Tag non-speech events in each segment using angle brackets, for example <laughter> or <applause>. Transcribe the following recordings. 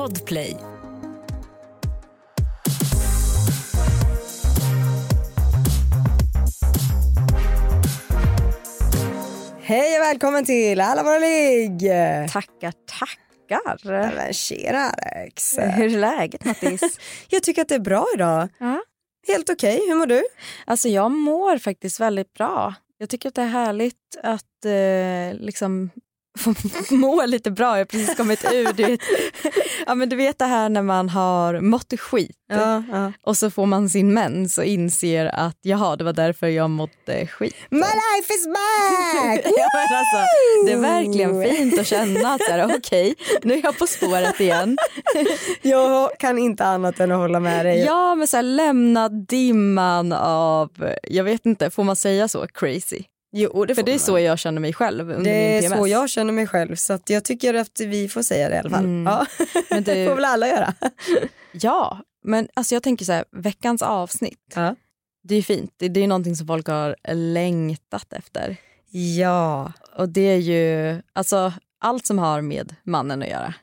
Podplay. Hej och välkommen till Alla våra ligg! Tackar, tackar. Men tjena Alex. Hur är läget Mattis? <laughs> Jag tycker att det är bra idag. Ja. Helt okej, hur mår du? Alltså jag mår faktiskt väldigt bra. Jag tycker att det är härligt att eh, liksom få <laughs> må lite bra. Jag har precis kommit ur, <laughs> du vet, ja, men du vet det här när man har mått skit Ja, ja. och så får man sin mens och inser att jaha, det var därför jag mådde skit. My life is back! <laughs> Ja, men alltså, det är verkligen fint att känna att okej, nu är jag på spåret igen. Jag kan inte annat än att hålla med dig. Ja, men så här, lämna dimman av, jag vet inte, får man säga så, crazy? Jo, det För det är så jag känner mig själv under Det min är PMS. så jag känner mig själv så att jag tycker att vi får säga det i alla fall. Mm. Ja. <laughs> Men det <laughs> får väl alla göra. <laughs> ja, men alltså jag tänker så här, veckans avsnitt, Ja. det är ju fint. Det, det är någonting som folk har längtat efter. Ja. Och det är ju alltså allt som har med mannen att göra.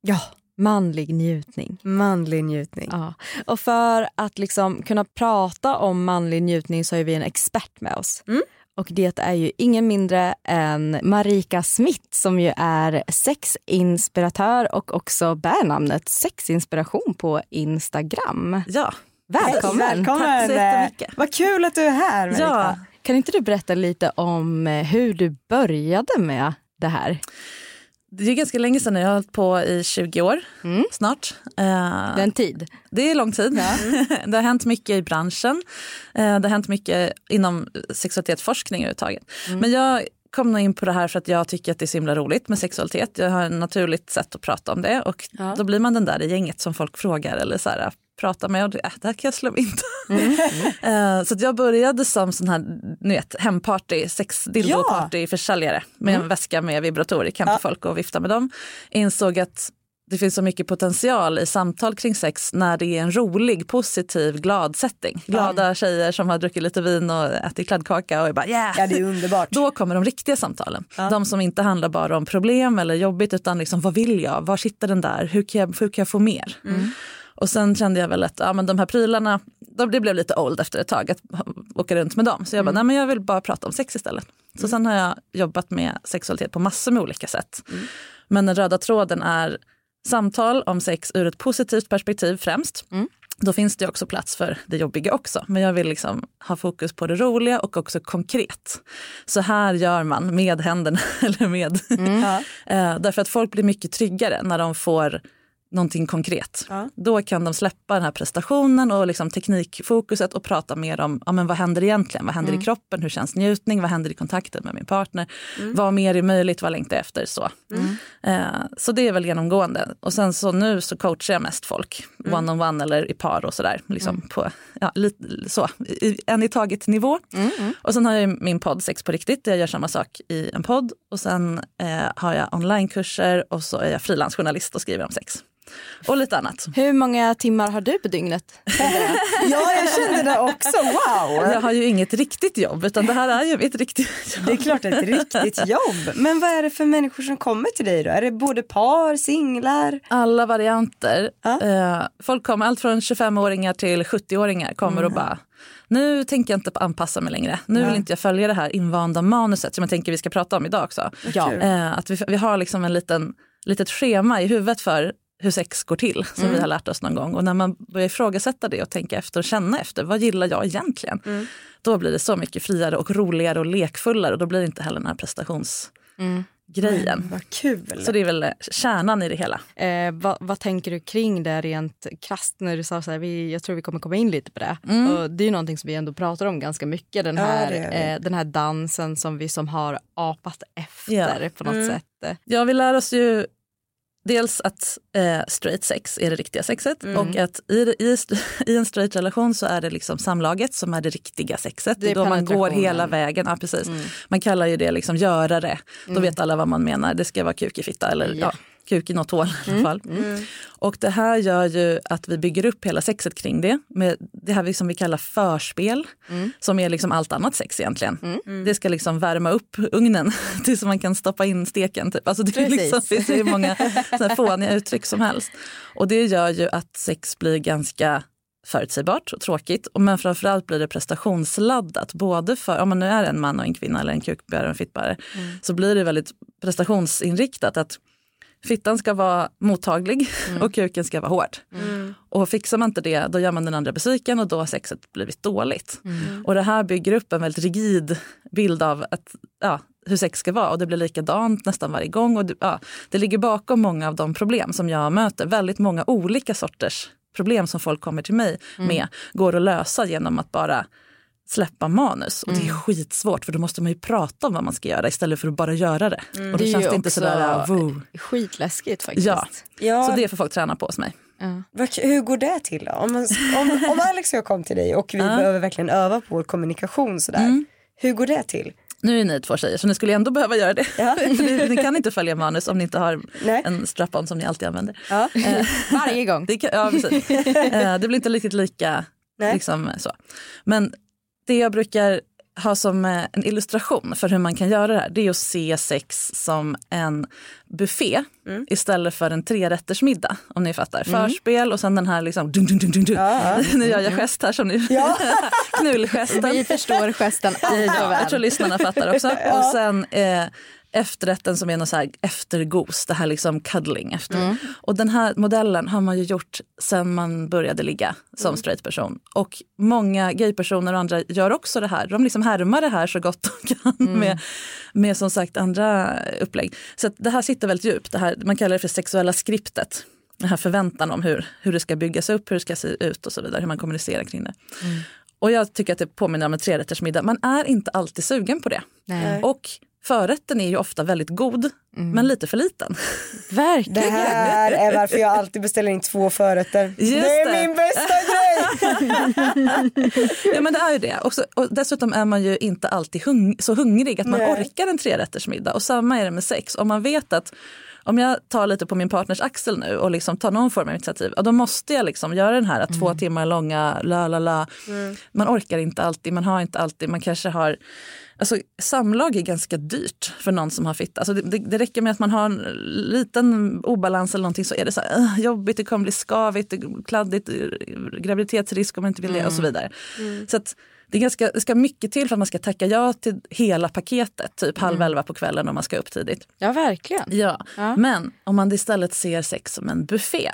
Ja. Manlig njutning. Manlig njutning. Ja. Och för att liksom kunna prata om manlig njutning så har vi en expert med oss. Mm. Och det är ju ingen mindre än Marika Smith som ju är sexinspiratör och också bär namnet Sexinspiration på Instagram. Ja, Välkommen! Hej, välkommen. Tack så jättemycket. Vad kul att du är här Marika. ja. Kan inte du berätta lite om eh, hur du började med det här? Det är ganska länge sedan, jag har hållit på i 20 år Mm. snart. Det är Eh, en tid. det är lång tid. <laughs> det har hänt mycket i branschen. Eh, det har hänt mycket inom sexualitetsforskning överhuvudtaget. Men jag kom nog in på det här för att jag tycker att det är så himla roligt med sexualitet. Jag har ett naturligt sätt att prata om det och Ja. då blir man den där i gänget som folk frågar eller så här, pratar med och det, äh, det här kan jag slå in. <laughs> Eh, så jag började som sån här ni vet, hemparty, sex dildoparty försäljare med en väska med vibratorer, hem till folk och vifta med dem. Insåg att det finns så mycket potential i samtal kring sex när det är en rolig, positiv, glad setting. Glada tjejer som har druckit lite vin och ätit kladdkaka och är bara yeah! Ja, det är underbart. Då kommer de riktiga samtalen. De som inte handlar bara om problem eller jobbigt utan liksom vad vill jag? Var sitter den där? Hur kan jag, hur kan jag få mer? Och sen kände jag väl att ja, men de här prylarna, de, det blev lite old efter ett tag att åka runt med dem. Så jag bara, nej men jag vill bara prata om sex istället. Så sen har jag jobbat med sexualitet på massor med olika sätt. Men den röda tråden är samtal om sex ur ett positivt perspektiv främst. Då finns det också plats för det jobbiga också. Men jag vill liksom ha fokus på det roliga och också konkret. Så här gör man med händerna. <laughs> eller med. Ja. <laughs> Eh, Därför att folk blir mycket tryggare när de får någonting konkret. Ja. Då kan de släppa den här prestationen och liksom teknikfokuset och prata mer om ja, men vad händer egentligen. Vad händer i kroppen? Hur känns njutning? Vad händer i kontakten med min partner? Vad mer är möjligt? Vad längtar jag efter? Så. Eh, så det är väl genomgående. Och sen så nu så coachar jag mest folk one on one eller i par och sådär. Liksom på, ja, lite, så, i, en i taget nivå. Och sen har jag min podd Sex på riktigt där jag gör samma sak i en podd. Och sen eh, har jag onlinekurser och så är jag frilansjournalist och skriver om sex. Och lite annat. Hur många timmar har du på dygnet? <laughs> ja, jag kände det också. Wow! Jag har ju inget riktigt jobb utan det här är ju mitt riktiga jobb. Det är klart ett riktigt jobb. Men vad är det för människor som kommer till dig då? Är det både par, singlar? Alla varianter. Ja. Eh, folk kommer, allt från 25-ååringar till 70-åringar kommer och bara nu tänker jag inte anpassa mig längre. Nu vill inte jag följa det här invanda manuset som jag tänker vi ska prata om idag också. Ja. Eh, att vi, vi har liksom en liten, litet schema i huvudet för hur sex går till som vi har lärt oss någon gång. Och när man börjar ifrågasätta det och tänka efter och känna efter, vad gillar jag egentligen? Då blir det så mycket friare och roligare och lekfullare och då blir det inte heller den här prestationsgrejen. Vad kul. Så det är väl kärnan i det hela. Eh, vad, vad tänker du kring det rent krasst när du sa så här, vi, jag tror vi kommer komma in lite på det. Och det är ju någonting som vi ändå pratar om ganska mycket, den Ja, här, vi. eh, den här dansen som vi som har apat efter Ja. på något sätt. Ja, vi lär oss ju dels att eh, straight sex är det riktiga sexet och att i, i, i en straight relation så är det liksom samlaget som är det riktiga sexet. Det är då man går hela vägen. Ja, precis. Man kallar ju det liksom görare. Då vet alla vad man menar. Det ska vara kuk i fitta eller ja. Ja. Kuk i något hål i alla fall. Och det här gör ju att vi bygger upp hela sexet kring det. Med det här som vi kallar förspel. Som är liksom allt annat sex egentligen. Det ska liksom värma upp ugnen <laughs> tills man kan stoppa in steken. Typ. Alltså det, är liksom, finns <laughs> hur många såna fåniga uttryck som helst. Och det gör ju att sex blir ganska förutsägbart och tråkigt. Men framförallt blir det prestationsladdat. Både för, om man nu är en man och en kvinna eller en kukbärare och en fittbärare, mm. så blir det väldigt prestationsinriktat. att Fittan ska vara mottaglig mm. och kuken ska vara hård. Mm. Och fixar man inte det, då gör man den andra besviken och då har sexet blivit dåligt. Mm. Och det här bygger upp en väldigt rigid bild av att, ja, hur sex ska vara och det blir likadant nästan varje gång. Och det, ja, det ligger bakom många av de problem som jag möter. Väldigt många olika sorters problem som folk kommer till mig mm. med går att lösa genom att bara släppa manus. Och det är mm. skitsvårt för då måste man ju prata om vad man ska göra istället för att bara göra det. Mm. Och då det känns det inte sådär... Woo. Skitläskigt faktiskt. Ja. ja. Så det får folk träna på hos mig. Ja. Hur går det till då? Om, man, om, om Alex och jag kom till dig och vi ja. behöver verkligen öva på vår kommunikation sådär. Mm. Hur går det till? Nu är ni två tjejer så ni skulle ändå behöva göra det. Ja. <laughs> ni kan inte följa manus om ni inte har Nej. en strap-on som ni alltid använder. Ja. Eh, Varje gång. Det, kan, ja, precis. <laughs> Eh, det blir inte riktigt lika. Liksom, så. Men det jag brukar ha som eh, en illustration för hur man kan göra det här, det är att se sex som en buffé mm. istället för en trerättersmiddag. Om ni fattar. Mm. Förspel och sen den här liksom... Dun, dun, dun, dun, dun. Ja, ja. <laughs> nu gör jag gest här som ni... Ja. <laughs> Knullgesten. Vi förstår gesten <laughs> ja, Jag tror lyssnarna fattar också. Ja. Och sen eh, efterrätten som är någon så här eftergos, det här liksom cuddling efter. Mm. Och den här modellen har man ju gjort sen man började ligga som mm. straight person. Och många gaypersoner och andra gör också det här. De liksom härmar det här så gott de kan mm. med, med som sagt andra upplägg. Så det här sitter väldigt djupt. Det här, man kallar det för sexuella skriptet. Den här förväntan om hur, hur det ska byggas upp, hur det ska se ut och så vidare. Hur man kommunicerar kring det. Mm. Och jag tycker att det påminner om en trerättersmiddag. Man är inte alltid sugen på det. Nej. Och Förrätten är ju ofta väldigt god, mm. men lite för liten. Verkligen. Det här är varför jag alltid beställer in två förrätter. Just det är det. min bästa grej! <laughs> ja men det är ju det. Och, så, och dessutom är man ju inte alltid hung så hungrig att man Nej. orkar en trerättersmiddag. Och samma är det med sex. Om man vet att om jag tar lite på min partners axel nu och liksom tar någon form av initiativ, då måste jag liksom göra den här mm. två timmar långa la la la. Mm. Man orkar inte alltid, man har inte alltid, man kanske har Alltså, samlag är ganska dyrt för någon som har fitta. Alltså, det, det, det, räcker med att man har en liten obalans eller någonting så är det så här, uh, jobbigt, det kommer bli skavigt, kladdigt, graviditetsrisk om man inte vill det mm. och så mm. vidare. Mm. Så att, det, är ganska, det ska mycket till för att man ska tacka ja till hela paketet, typ halv mm. elva på kvällen om man ska upp tidigt. Ja, verkligen. Ja. ja. Men om man istället ser sex som en buffé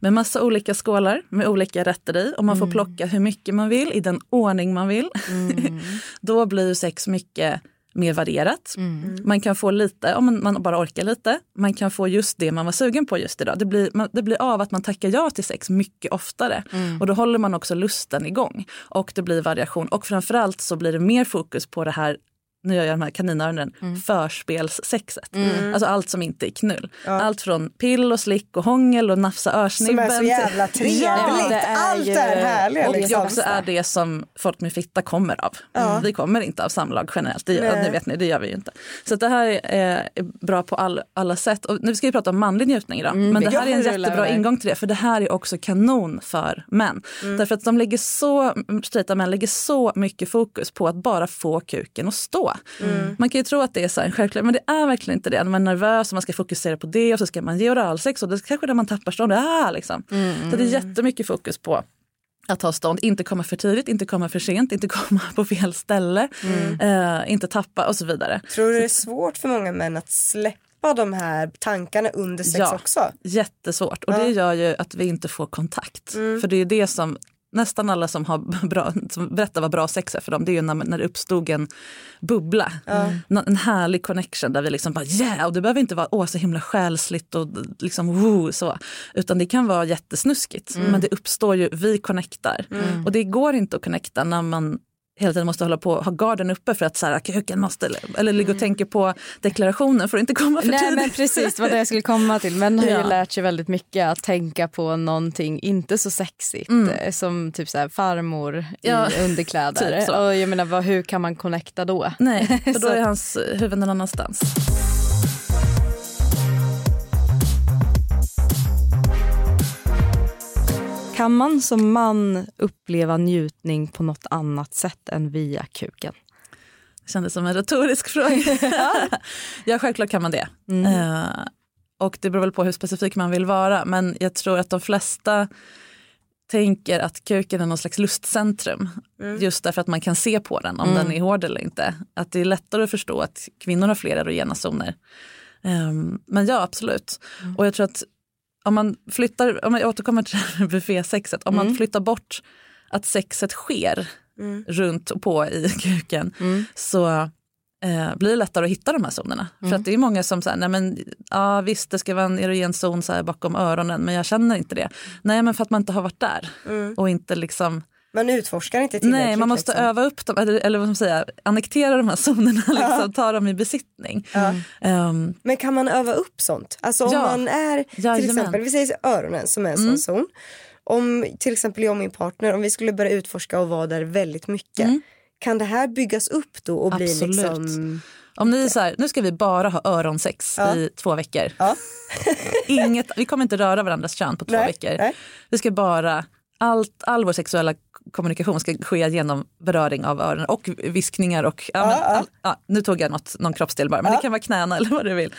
med massa olika skålar med olika rätter i och man får mm. plocka hur mycket man vill i den ordning man vill. Mm. <laughs> Då blir sex mycket mer varierat. Mm. Man kan få lite, om man, bara orkar lite. Man kan få just det man var sugen på just idag. Det blir, man, det blir av att man tackar ja till sex mycket oftare. Mm. Och då håller man också lusten igång. Och det blir variation. Och framförallt så blir det mer fokus på det här nu gör jag de här kaninöronen, mm. förspelssexet. Mm. Alltså allt som inte är knull. Ja. Allt från pill och slick och hångel och nafsa örsnibben. Som är så jävla trevligt. Ja, är allt ju... är härligt. Och liksom. det också är det som folk med fitta kommer av. Ja. Vi kommer inte av samlag generellt, det, det vet ni, det gör vi ju inte. Så det här är bra på all, alla sätt. Och nu ska vi prata om manlig njutning idag. Mm. Men det här är en jättebra ingång till det, för det här är också kanon för män. Mm. Därför att de lägger så, straighta män lägger så mycket fokus på att bara få kuken att stå. Mm. Man kan ju tro att det är så här självklart, men det är verkligen inte det. Man är nervös och man ska fokusera på det och så ska man ge oralsex och det är kanske där man tappar stånd. Ah, liksom. Mm. Så det är jättemycket fokus på att ha stånd, inte komma för tidigt, inte komma för sent, inte <laughs> komma på fel ställe, mm. eh, inte tappa och så vidare. Tror du det är svårt för många män att släppa de här tankarna under sex ja, också? Jättesvårt och ja. det gör ju att vi inte får kontakt. Mm. För det är det som nästan alla som, har <laughs> bra, som berättar vad bra sex är för dem, det är ju när, när det uppstod en bubbla. Mm. En härlig connection där vi liksom bara yeah, och det behöver inte vara åh, så himla själsligt och liksom woo, så. Utan det kan vara jättesnuskigt. Mm. Men det uppstår ju, vi connectar. Mm. Och det går inte att connecta när man hela tiden måste hålla på ha garden uppe för att så här, kuken måste, eller ligga och mm. tänka på deklarationen för att inte komma för Nej, tidigt. Men precis, vad det jag skulle komma till. Men har <laughs> ja. ju lärt sig väldigt mycket att tänka på någonting inte så sexigt mm. Eh, som typ så här, farmor ja. i <laughs> underkläder. Typ och jag menar, vad, hur kan man connecta då? Nej, för då är <laughs> hans huvud någon annanstans. Kan man som man uppleva njutning på något annat sätt än via kuken? Det kändes som en retorisk fråga. <laughs> ja, självklart kan man det. Mm. Uh, och det beror väl på hur specifik man vill vara. Men jag tror att de flesta tänker att kuken är någon slags lustcentrum. Mm. Just därför att man kan se på den om mm. den är hård eller inte. Att det är lättare att förstå att kvinnor har fler erogena zoner. Um, men ja, absolut. Mm. Och jag tror att om man flyttar, om jag återkommer till buffésexet, om man mm. flyttar bort att sexet sker mm. runt och på i <laughs> kuken mm. så eh, blir det lättare att hitta de här zonerna. Mm. För att det är många som säger, nej men ja visst det ska vara en erogen zon så här bakom öronen men jag känner inte det. Nej men för att man inte har varit där mm. och inte liksom man utforskar inte tillräckligt. Nej, man måste liksom. öva upp dem, eller, eller vad man säger, annektera de här zonerna, liksom, ta dem i besittning. Ja. Um, Men kan man öva upp sånt? Alltså om ja. man är, till Jajamän. exempel, vi säger öronen som är en mm. sån zon. Om till exempel jag och min partner, om vi skulle börja utforska och vara där väldigt mycket. Mm. Kan det här byggas upp då och Absolut. bli liksom... Om ni är så här, nu ska vi bara ha öronsex ja. i två veckor. Ja. <laughs> Inget, vi kommer inte röra varandras kön på två nej, veckor. Nej. Vi ska bara allt, all vår sexuella kommunikation ska ske genom beröring av öronen och viskningar och ja, men, all, ja, nu tog jag något, någon kroppsdel bara men det kan vara knäna eller vad du vill.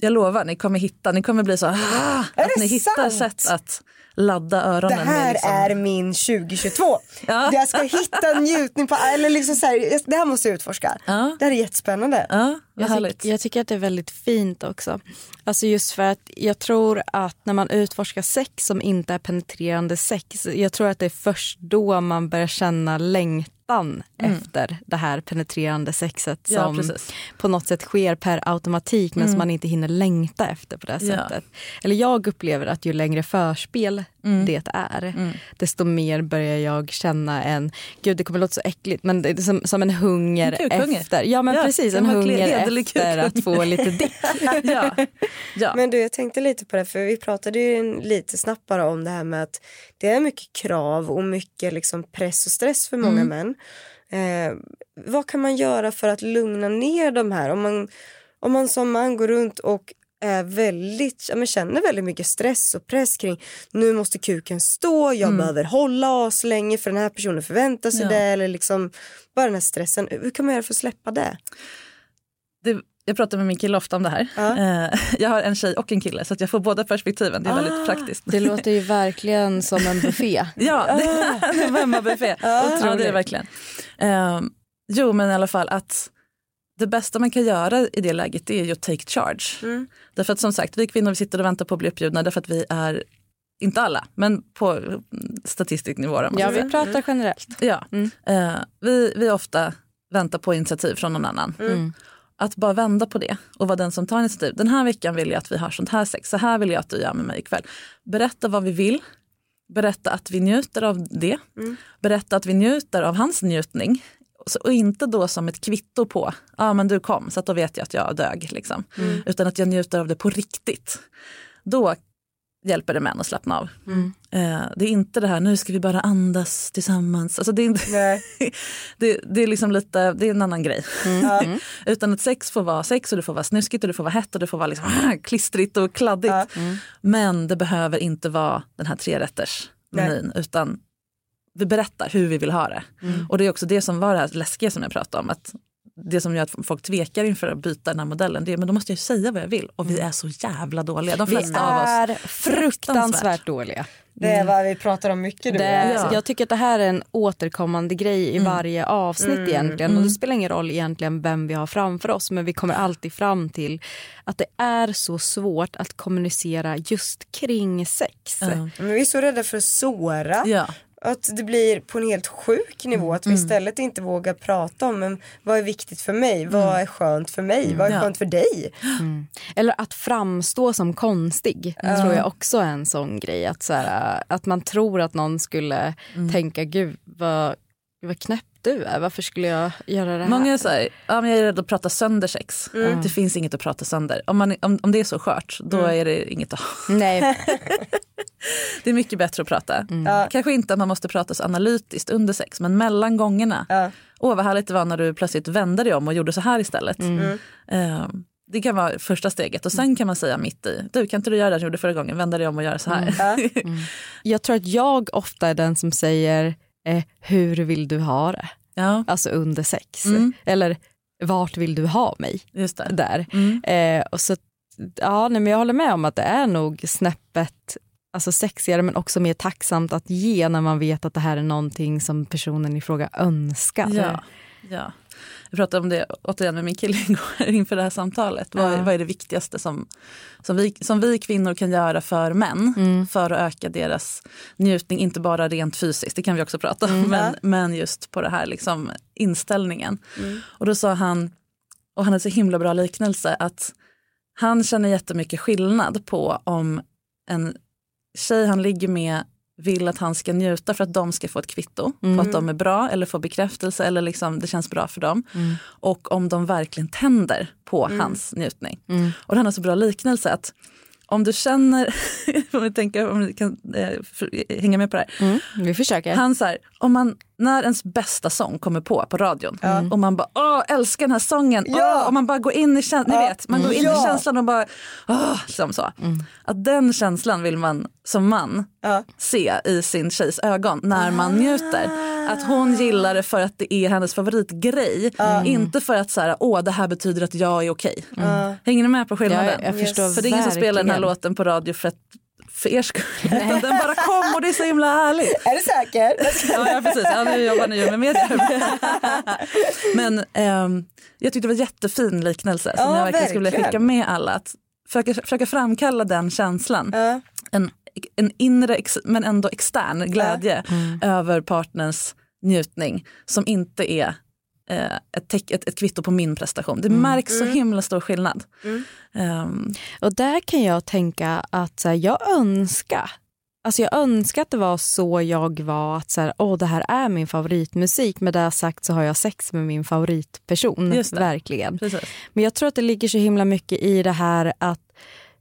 Jag lovar, ni kommer hitta, ni kommer bli så, ah, att ni hittar sätt att ladda öronen. Det här liksom... är min 2022. <laughs> Ja. Jag ska hitta njutning på, eller liksom så här, det här måste jag utforska. Ja. Det här är jättespännande. Ja, jag, tyck, jag tycker att det är väldigt fint också. Alltså just för att jag tror att när man utforskar sex som inte är penetrerande sex, jag tror att det är först då man börjar känna längtan längtan mm. efter det här penetrerande sexet som ja, på något sätt sker per automatik men mm. som man inte hinner längta efter på det ja. sättet. Eller jag upplever att ju längre förspel mm. det är, mm. desto mer börjar jag känna en, gud det kommer låta så äckligt, men det är som, som en hunger en efter. Ja men ja, precis, en hunger efter att få lite dick. <laughs> ja. ja. Men du jag tänkte lite på det för vi pratade ju lite snabbt bara om det här med att det är mycket krav och mycket liksom press och stress för många mm. män. Eh, vad kan man göra för att lugna ner de här? Om man, om man som man går runt och är väldigt, ja, men känner väldigt mycket stress och press kring nu måste kuken stå, jag mm. behöver hålla oss länge för den här personen förväntar sig ja. det eller liksom bara den här stressen. Hur kan man göra för att släppa det? det jag pratar med min kille ofta om det här. Ja. Eh, <laughs> jag har en tjej och en kille så jag får båda perspektiven. Det är ah, väldigt praktiskt. Det låter ju verkligen som en buffé. <laughs> <laughs> ja, det är en hemmabuffé. Ah, ja, det är verkligen. Um, jo, men i alla fall att det bästa man kan göra i det läget är ju att take charge. Mm. Därför att som sagt, vi kvinnor vi sitter och väntar på att bli uppbjudna därför att vi är inte alla, men på statistisk nivå. Ja, vi pratar generellt. Ja, mm. uh, vi, vi ofta väntar på initiativ från någon annan. Mm att bara vända på det och vara den som tar initiativ. Den här veckan vill jag att vi har sånt här sex, så här vill jag att du gör med mig ikväll. Berätta vad vi vill, berätta att vi njuter av det, mm. berätta att vi njuter av hans njutning. Och inte då som ett kvitto på, ja ah, men du kom så att då vet jag att jag dög. Liksom. Mm. Utan att jag njuter av det på riktigt. Då hjälper det män att slappna av. Mm. Eh, det är inte det här, nu ska vi bara andas tillsammans. Alltså det, är inte, <laughs> det, det, är liksom lite, det är en annan grej. Mm. <laughs> Utan att sex får vara sex och det får vara snuskigt och det får vara hett och det får vara liksom, <laughs> klistrigt och kladdigt. Mm. Men det behöver inte vara den här trerätters menyn utan vi berättar hur vi vill ha det. Mm. Och det är också det som var det här läskiga som jag pratade om. Att det som gör att folk tvekar inför att byta den här modellen det är men då måste jag säga vad jag vill och vi mm. är så jävla dåliga. De flesta vi är av oss fruktansvärt dåliga. Det är vad vi pratar om mycket nu. Det, ja. Jag tycker att det här är en återkommande grej i mm. varje avsnitt mm. egentligen. Och det mm. spelar ingen roll egentligen vem vi har framför oss men vi kommer alltid fram till att det är så svårt att kommunicera just kring sex. Mm. Men vi är så rädda för att såra. Ja. Att det blir på en helt sjuk nivå. Att vi mm. istället inte vågar prata om men, vad är viktigt för mig, mm. vad är skönt för mig, vad är skönt för dig. Mm. Eller att framstå som konstig tror jag också är en sån grej. Att, så här, att man tror att någon skulle mm. tänka gud vad, vad knäpp du är. Varför skulle jag göra det här? Många säger ja, men jag är rädd att prata sönder sex. Mm. Det finns inget att prata sönder. Om, man, om, om det är så skört, då mm. är det inget att ha. Nej. <laughs> det är mycket bättre att prata. Mm. Kanske inte att man måste prata så analytiskt under sex, men mellan gångerna. Ja. Åh vad härligt det var när du plötsligt vände dig om och gjorde så här istället. Uh, det kan vara första steget och sen kan man säga mitt i, du kan inte du göra det du gjorde förra gången, vända dig om och göra så här. Mm. <laughs> Mm. Jag tror att jag ofta är den som säger, eh, hur vill du ha det? Ja. Alltså under sex. Mm. Eller vart vill du ha mig? Just det. Där. Mm. Eh, och så, ja, nej, men jag håller med om att det är nog snäppet alltså sexigare men också mer tacksamt att ge när man vet att det här är någonting som personen i fråga önskar. Ja, ja. Jag pratade om det återigen med min kille <laughs> inför det här samtalet. Ja. Vad, vad är det viktigaste som, som, vi, som vi kvinnor kan göra för män mm. för att öka deras njutning, inte bara rent fysiskt, det kan vi också prata om, mm. men, men just på det här liksom, inställningen. Mm. Och då sa han, och han hade så himla bra liknelse, att han känner jättemycket skillnad på om en tjej han ligger med vill att han ska njuta för att de ska få ett kvitto mm. på att de är bra eller få bekräftelse eller liksom det känns bra för dem. Mm. Och om de verkligen tänder på mm. hans njutning. Mm. Och han har så bra liknelse att om du känner, <laughs> om vi tänker om vi kan eh, hänga med på det här. Mm, vi försöker. Han så här, om man, när ens bästa sång kommer på på radion mm. och man bara åh älskar den här sången ja. åh, och man bara går in i känslan, ni vet, man går in ja. i känslan och bara åh, liksom så. Mm. Att den känslan vill man som man ja. se i sin tjejs ögon när man ah. njuter. Att hon gillar det för att det är hennes favoritgrej. Mm. Inte för att så här, åh det här betyder att jag är okej. Mm. Hänger ni med på skillnaden? Ja, jag förstår yes. För det är ingen som spelar den här låten på radio för att för er skull. <laughs> Den bara kom och det är så himla härligt. <laughs> Är du säker? ja, ja precis. Ja, nu jobbar ni ju med media. <laughs> Men um, jag tyckte det var en jättefin liknelse som ja, jag verkligen skulle vilja skicka med alla. Att försöka, försöka framkalla den känslan. Ja. En, en inre men ändå extern glädje ja. mm. över partners njutning som inte är ett, ett, ett, kvitto på min prestation. Det mm. märks så mm. himla stor skillnad. Mm. Um. Och där kan jag tänka att så här, jag önskar Alltså jag önskar att det var så jag var, att så här, oh, det här är min favoritmusik. Med det sagt så har jag sex med min favoritperson. Verkligen. Precis. Men jag tror att det ligger så himla mycket i det här att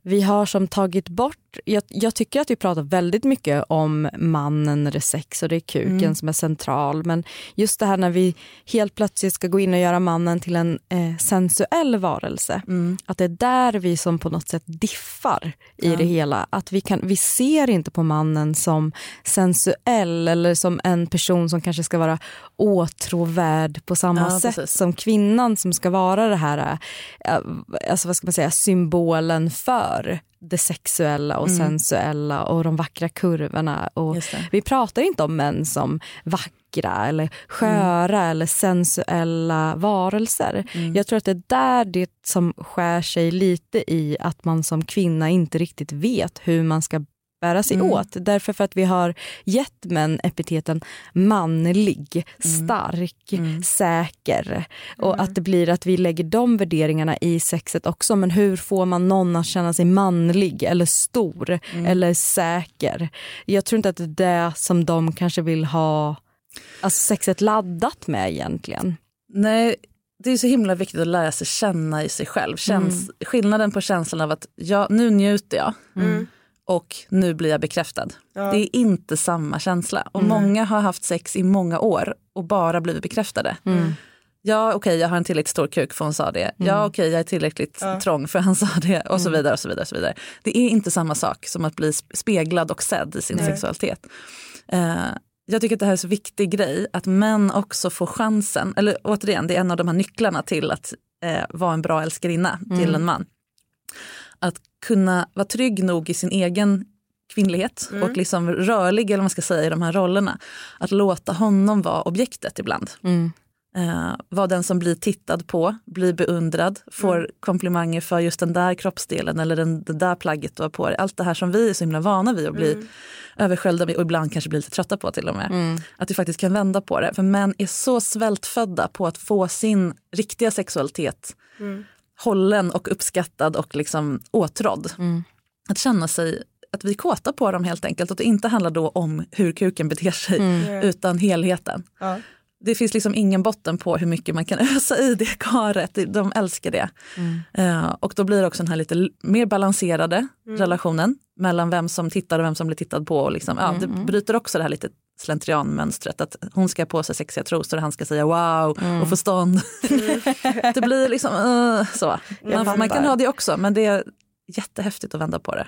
vi har som tagit bort jag, jag, tycker att vi pratar väldigt mycket om mannen det är sex och det är kuken mm. som är central. Men just det här när vi helt plötsligt ska gå in och göra mannen till en eh, sensuell varelse. Mm. Att det är där vi som på något sätt diffar i ja. det hela. Att vi, kan, vi ser inte på mannen som sensuell eller som en person som kanske ska vara åtråvärd på samma ja, sätt precis. som kvinnan som ska vara det här, eh, alltså vad ska man säga, symbolen för det sexuella och mm. sensuella och de vackra kurvorna. Och vi pratar inte om män som vackra eller sköra mm. eller sensuella varelser. Mm. Jag tror att det är där det som skär sig lite i att man som kvinna inte riktigt vet hur man ska bära sig mm. åt. Därför för att vi har gett män epiteten manlig, mm. stark, mm. säker. Och mm. att det blir att vi lägger de värderingarna i sexet också. Men hur får man någon att känna sig manlig eller stor mm. eller säker? Jag tror inte att det är det som de kanske vill ha alltså sexet laddat med egentligen. Nej, det är så himla viktigt att lära sig känna i sig själv. Käns mm. Skillnaden på känslan av att jag, nu njuter jag. Mm och nu blir jag bekräftad. Ja. Det är inte samma känsla. Och mm. många har haft sex i många år och bara blivit bekräftade. Mm. Ja okej okay, jag har en tillräckligt stor kuk för hon sa det. Mm. Ja okej okay, jag är tillräckligt ja. trång för han sa det och så mm. vidare. och så vidare och så vidare. Det är inte samma sak som att bli speglad och sedd i sin Nej. sexualitet. Uh, jag tycker att det här är så viktig grej att män också får chansen, eller återigen det är en av de här nycklarna till att uh, vara en bra älskarinna till mm. en man att kunna vara trygg nog i sin egen kvinnlighet mm. och liksom rörlig eller man ska säga i de här rollerna. Att låta honom vara objektet ibland. Mm. Uh, vara den som blir tittad på, blir beundrad, får mm. komplimanger för just den där kroppsdelen eller den, det där plagget du har på dig. Allt det här som vi är så himla vana vid att bli mm. översköljda med och ibland kanske blir lite trötta på till och med. Mm. Att vi faktiskt kan vända på det. För män är så svältfödda på att få sin riktiga sexualitet mm hållen och uppskattad och liksom åtrådd. Mm. Att känna sig att vi är kåta på dem helt enkelt. Att det inte handlar då om hur kuken beter sig mm. utan helheten. Ja. Det finns liksom ingen botten på hur mycket man kan <laughs> ösa i det karet. De älskar det. Mm. Uh, och då blir det också den här lite mer balanserade mm. relationen mellan vem som tittar och vem som blir tittad på. Och liksom, ja, det mm. bryter också det här lite slentrianmönstret att hon ska ha på sig sexiga trosor och han ska säga wow mm. och få stånd. Mm. <laughs> det blir liksom uh, så. Man, man, kan ha det också men det är jättehäftigt att vända på det.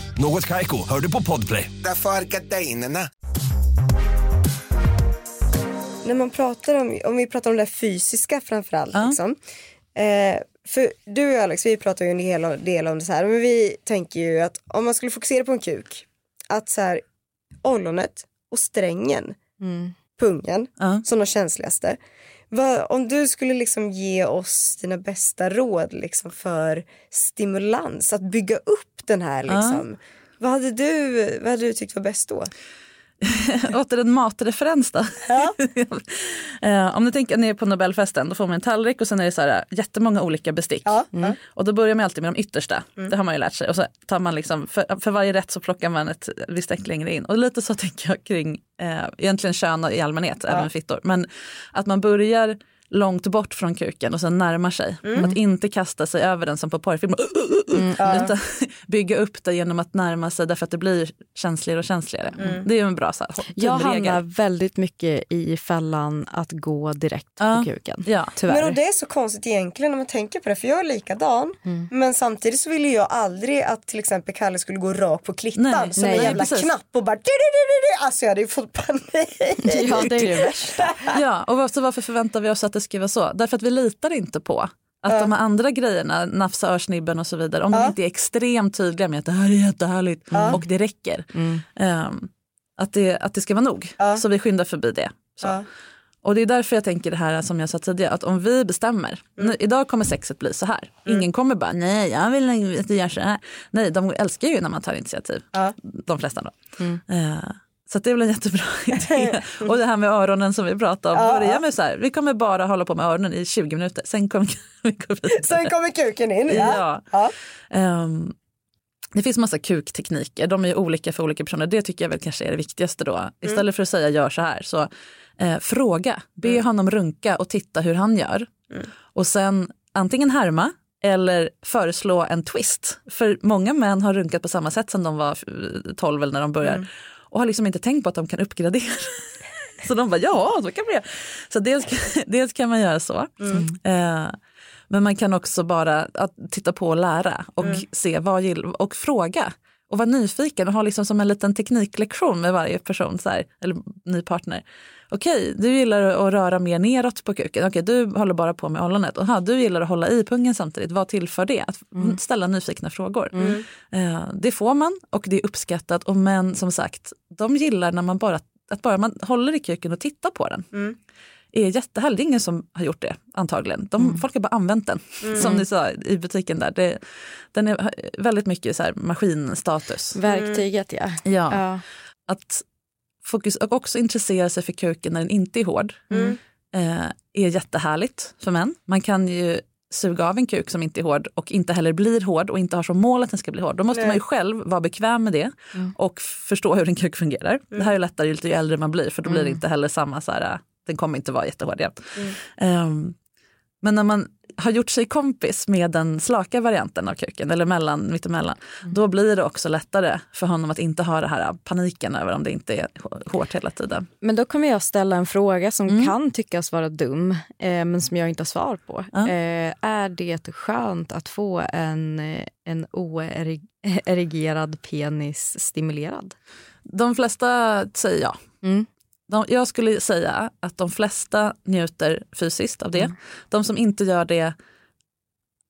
Något kajko, hör du på podplay. Därför är gardinerna. När man pratar om, om vi pratar om det fysiska framförallt. Ja. Liksom, eh, för du och Alex, vi pratar ju en hel del om det så här, men vi tänker ju att om man skulle fokusera på en kuk, att så här, ollonet och strängen, mm. pungen, uh. som de känsligaste. Va, om du skulle liksom ge oss dina bästa råd liksom för stimulans, att bygga upp den här, liksom, uh. vad, hade du, vad hade du tyckt var bäst då? <laughs> Åter en matreferens då. Ja. uh, <laughs> om ni tänker ni är på Nobelfesten, då får man en tallrik och sen är det så här, jättemånga olika bestick. Ja. Mm. Och då börjar man alltid med de yttersta, mm. det har man ju lärt sig. Och så tar man liksom, för, för varje rätt så plockar man ett visst äck längre in. Och lite så <laughs> tänker jag kring uh, egentligen kön i allmänhet, ja. även fittor. Men att man börjar långt bort från kuken och sen närmar sig. Mm. Att inte kasta sig över den som på porrfilm. Mm. <laughs> Utan bygga upp det genom att närma sig därför att det blir känsligare och känsligare. Mm. Det är en bra så här, Jag hamnar väldigt mycket i fällan att gå direkt ja. på kuken. Ja. Tyvärr. Men det är så konstigt egentligen när man tänker på det för jag är likadan. Mm. Men samtidigt så ville jag aldrig att till exempel Kalle skulle gå rakt på klittan nej, som nej, en jävla precis. knapp och bara Alltså jag hade ju fått panik. <laughs> Ja det är det värsta. ja och varför förväntar vi oss att det ska vara så? Därför att vi litar inte på att de här andra grejerna, nafsa örsnibben och så vidare, om de inte är extremt tydliga med att det här är jättehärligt och det räcker. Mm. Um, att, det, att det ska vara nog. Så vi skyndar förbi det. Så. Och det är därför jag tänker det här som jag sa tidigare, att om vi bestämmer, mm. nu, idag kommer sexet bli så här. Mm. Ingen kommer bara, nej jag vill att du gör så här. Nej, de älskar ju när man tar initiativ. Ja. De flesta då. Mm. Uh, så det är väl en jättebra <laughs> idé. Och det här med öronen som vi pratade om. Ja. Börja med så här, vi kommer bara hålla på med öronen i 20 minuter, sen kommer <laughs> vi gå vidare. Sen kommer kuken in. Ja. ja. Um, det finns massa kuktekniker, de är olika för olika personer. Det tycker jag väl kanske är det viktigaste då. Istället mm. för att säga gör så här, så eh, fråga. Be mm. honom runka och titta hur han gör. Mm. Och sen antingen härma eller föreslå en twist. För många män har runkat på samma sätt som de var 12 eller när de började. Mm och har liksom inte tänkt på att de kan uppgradera. <laughs> så de bara, ja, så kan man göra. Så dels, <laughs> dels kan man göra så. Mm. Eh, men man kan också bara att titta på och lära och mm. se vad gillar och fråga och vara nyfiken och ha liksom som en liten tekniklektion med varje person, så här, eller ny partner. Okej, du gillar att röra mer neråt på kuken. Okej, du håller bara på med ollonet. Aha, du gillar att hålla i pungen samtidigt. Vad tillför det? Att mm. ställa nyfikna frågor. Mm. Uh, det får man och det är uppskattat. Och män som sagt, de gillar när man bara, att bara man håller i kuken och tittar på den. Mm är jättehärlig. Det är ingen som har gjort det antagligen. De, mm. Folk har bara använt den mm. som ni sa i butiken där. Det, den är väldigt mycket så här maskinstatus. Verktyget ja. ja. ja. Att fokus, och också intressera sig för kuken när den inte är hård mm. eh, är jättehärligt för män. Man kan ju suga av en kuk som inte är hård och inte heller blir hård och inte har som mål att den ska bli hård. Då måste Nej. man ju själv vara bekväm med det mm. och förstå hur en kuk fungerar. Mm. Det här är lättare ju äldre man blir för då blir det mm. inte heller samma så här, den kommer inte vara jättehård igen. Um, men när man har gjort sig kompis med den slaka varianten av kuken, eller mellan, mittemellan, mm. då blir det också lättare för honom att inte ha det här paniken över om det inte är hårt hela tiden. Men då kommer jag ställa en fråga som mm. kan tyckas vara dum, eh, men som jag inte har svar på. Mm. Eh, är det skönt att få en, en oerigerad penis stimulerad? De flesta säger ja. Mm. De, jag skulle säga att de flesta njuter fysiskt av det. Mm. De som inte gör det,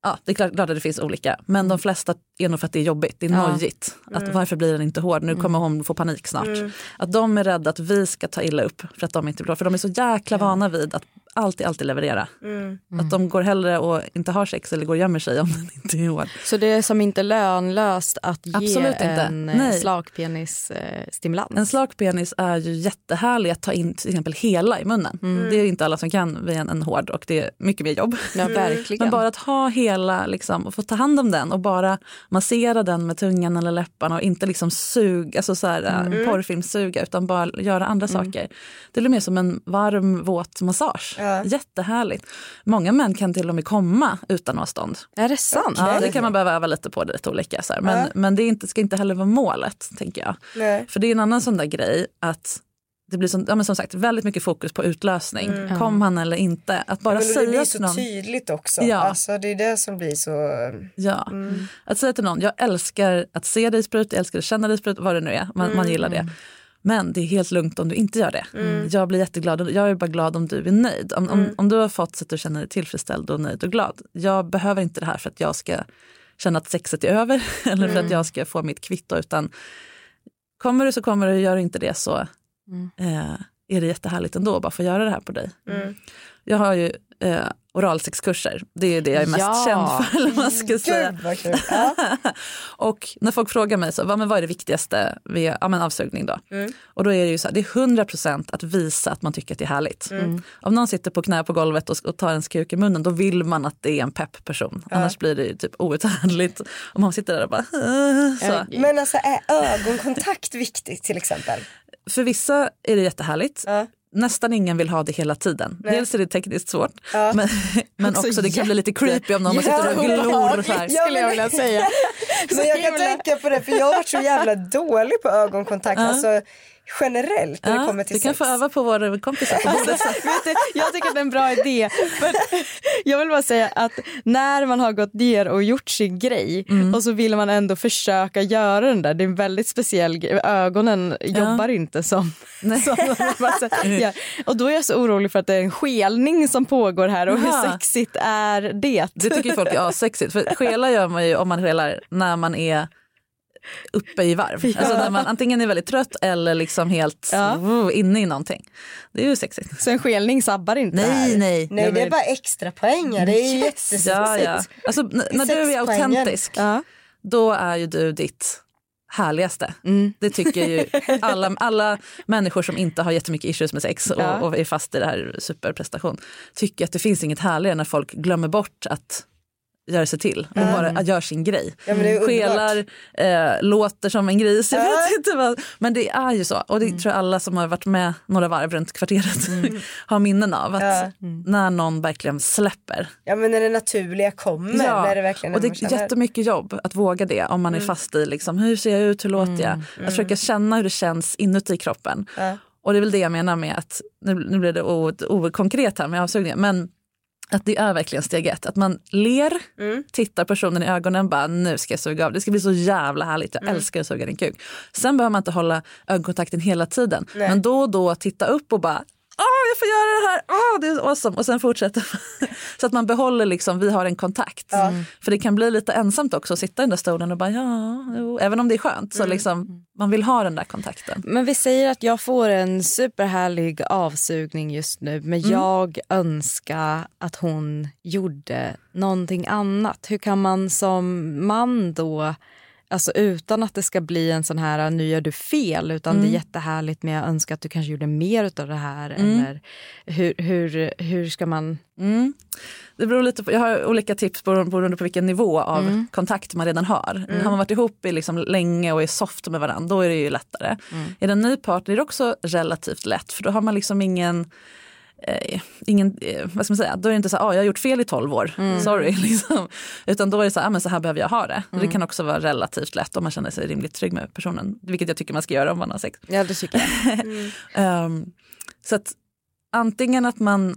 ja det är klart, klart att det finns olika, men de flesta är nog för att det är jobbigt, det är ja. nojigt. Att mm. varför blir den inte hård, nu kommer hon få panik snart. Mm. Att de är rädda att vi ska ta illa upp för att de inte blir För de är så jäkla vana vid att alltid, alltid leverera. Mm. Att de går hellre och inte har sex eller går och gömmer sig om den <laughs> inte är hård. Så det är som inte lönlöst att ge Absolut inte. en eh, Nej. slak penis eh, stimulans? En slak penis är ju jättehärlig att ta in till exempel hela i munnen. Det är inte alla som kan vid en, en hård och det är mycket mer jobb. Ja, verkligen. Men bara att ha hela liksom, och få ta hand om den och bara massera den med tungan eller läpparna och inte liksom suga, alltså så här, mm. porrfilmssuga utan bara göra andra saker. Det blir mer som en varm våt massage. Ja. Jättehärligt. Många män kan till och med komma utan att ha stånd. Är det sant? Ja, det kan man behöva öva lite på, det lite olika. Så här. Men, Ja. men det inte, ska inte heller vara målet, tänker jag. Nej. För det är en annan sån där grej att det blir som, ja, men som sagt väldigt mycket fokus på utlösning. Kom han eller inte? Att bara det säga blir till så någon. tydligt också. Ja. Alltså, det är det som blir så... Ja. Mm. Att säga till någon, jag älskar att se dig sprut, jag älskar att känna dig sprut, vad det nu är. Man, man gillar det. Men det är helt lugnt om du inte gör det. Jag blir jätteglad, jag är bara glad om du är nöjd. Om, om, om du har fått så att du känner dig tillfredsställd och nöjd och glad. Jag behöver inte det här för att jag ska känna att sexet är över <laughs> eller för att jag ska få mitt kvitto. Utan kommer du så kommer du, gör du inte det så eh, är det jättehärligt ändå att bara få göra det här på dig. Mm. Jag har ju eh, oralsexkurser, det är det jag är mest Ja. känd för. Eller man ska säga. Gud. Ja. <laughs> Och när folk frågar mig så, vad, vad är det viktigaste vid ja, men avsugning då? Mm. Och då är det ju så här, det är 100% att visa att man tycker att det är härligt. Mm. Om någon sitter på knä på golvet och, och tar ens kuk i munnen då vill man att det är en pepp person. Annars blir det ju typ outhärdligt om man sitter där och bara "Äh", så. Men alltså är ögonkontakt viktigt till exempel? För vissa är det jättehärligt. Ja. Nästan ingen vill ha det hela tiden. Dels är det tekniskt svårt Ja. men, men <laughs> Också också, det kan bli lite creepy om någon sitter och glor så här. Ja, skulle jag vilja säga. <laughs> Men jag kan tänka på det för jag har varit så jävla dålig på ögonkontakt. Alltså generellt när det Ja, kommer till du kan sex. få öva på våra kompisar på bordet. <laughs> Jag tycker att det är en bra idé. Men <laughs> jag vill bara säga att när man har gått ner och gjort sin grej och så vill man ändå försöka göra den där. Det är en väldigt speciell grej. Ögonen jobbar inte som... <laughs> som ja. Och då är jag så orolig för att det är en skelning som pågår här och hur sexigt är det? Det tycker ju folk är assexigt. För skela gör man ju om man skelar när man är uppe i varv. Alltså när man antingen är väldigt trött eller liksom helt Ja. uh, inne i någonting. Det är ju sexigt. Så en skelning sabbar inte det här. Nej, nej. Nej det är bara extra poäng. Det är jättesexigt. Ja, ja. Alltså, när du är autentisk, Ja. då är ju du ditt härligaste. Det tycker ju alla, alla människor som inte har jättemycket issues med sex och, Ja. och är fast i det här superprestation tycker att det finns inget härligare när folk glömmer bort att göra sig till och bara gör sin grej. Ja, men det är underbart. Skelar, eh, låter som en gris, <laughs> jag vet inte vad. Men det är ju så och det tror jag alla som har varit med några varv runt kvarteret <laughs> har minnen av. Att Ja. När någon verkligen släpper Ja men när det naturliga kommer. När det verkligen och det är känner- Mm. jättemycket jobb att våga det om man är fast i liksom, hur ser jag ut, hur låter jag? Att försöka känna hur det känns inuti kroppen. Ja. Och det är väl det jag menar med att, nu, nu blir det okonkret här med avsugningen, men att det är verkligen steg ett. Att man ler, Mm. tittar personen i ögonen, bara nu ska jag suga av. Det ska bli så jävla härligt, Mm. jag älskar att suga din kuk. Sen behöver man inte hålla ögonkontakten hela tiden, men då och då titta upp och bara jag får göra det här, Åh, det är awesome. Och sen fortsätter. <laughs> Så att man behåller, liksom, vi har en kontakt. För det kan bli lite ensamt också att sitta i den där stolen och bara ja, jo. även om det är skönt så liksom, man vill ha den där kontakten. Men vi säger att jag får en superhärlig avsugning just nu men jag önskar att hon gjorde någonting annat. Hur kan man som man då, alltså utan att det ska bli en sån här nu gör du fel utan det är jättehärligt men jag önskar att du kanske gjorde mer av det här eller hur, hur, hur ska man... Mm. Det beror lite på, jag har olika tips beroende beroende på vilken nivå av kontakt man redan har. Har man varit ihop i liksom länge och är soft med varandra, då är det ju lättare. Är det en ny partner är det också relativt lätt för då har man liksom ingen Eh, ingen, eh, vad ska man säga, då är det inte så här, ah, jag har gjort fel i 12 år, sorry. <laughs> Liksom. Utan då är det så här, ah, men så här behöver jag ha det. Och det kan också vara relativt lätt om man känner sig rimligt trygg med personen. Vilket jag tycker man ska göra om man har sex. Ja det tycker jag. <laughs> Ehm, så att antingen att man,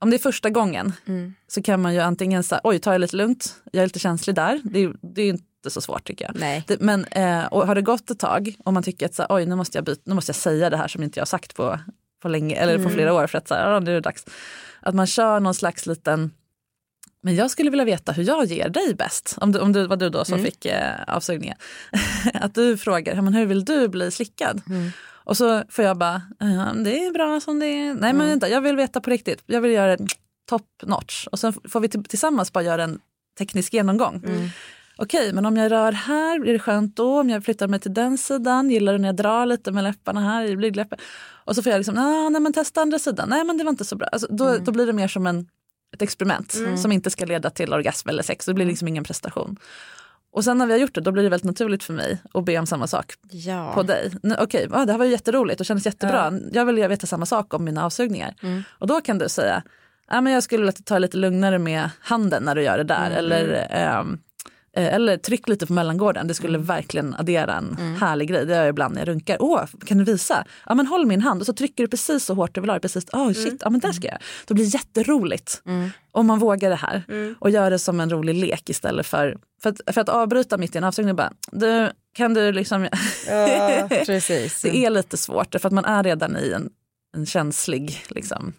om det är första gången Mm. så kan man ju antingen säga, oj ta det lite lugnt, jag är lite känslig där. Det är, det är ju inte så svårt tycker jag. Nej. Men eh, och har det gått ett tag och man tycker att så oj nu måste, jag byta, nu måste jag säga det här som inte jag har sagt på, på länge eller på flera år för att så här, ja, nu är det dags. Att man kör någon slags liten men jag skulle vilja veta hur jag ger dig bäst. Om, du, om det var du då som fick eh, avsugningen. <laughs> att du frågar, men hur vill du bli slickad? Och så får jag bara, det är bra som det är. Nej men Mm. vänta, jag vill veta på riktigt. Jag vill göra det top notch. Och sen får vi till- tillsammans bara göra en teknisk genomgång. Mm. Okej, men om jag rör här, blir det skönt då? Om jag flyttar mig till den sidan, gillar du när jag drar lite med läpparna här i blygdläppen? Och så får jag liksom, ah, nej men testa andra sidan, nej men det var inte så bra. Alltså, då, Mm. då blir det mer som en, ett experiment som inte ska leda till orgasm eller sex, det blir Mm. liksom ingen prestation. Och sen när vi har gjort det, då blir det väldigt naturligt för mig att be om samma sak Ja. på dig. Okej, ah, det här var ju jätteroligt och kändes jättebra. Jag vill veta samma sak om mina avsugningar. Mm. Och då kan du säga, ah, men jag skulle vilja ta lite lugnare med handen när du gör det där. Mm. Eller, eh, eller tryck lite på mellangården, det skulle verkligen addera en Mm. härlig grej. Det gör jag ibland när jag runkar. Åh, kan du visa? Ja men håll min hand och så trycker du precis så hårt du vill ha det. Precis, oh, shit, ja men där ska jag. Det blir jätteroligt om man vågar det här och gör det som en rolig lek istället för för att, för att avbryta mitt i en avsugning bara, du, kan du liksom Ja. <laughs> Precis. det är lite svårt för att man är redan i en, en känslig liksom.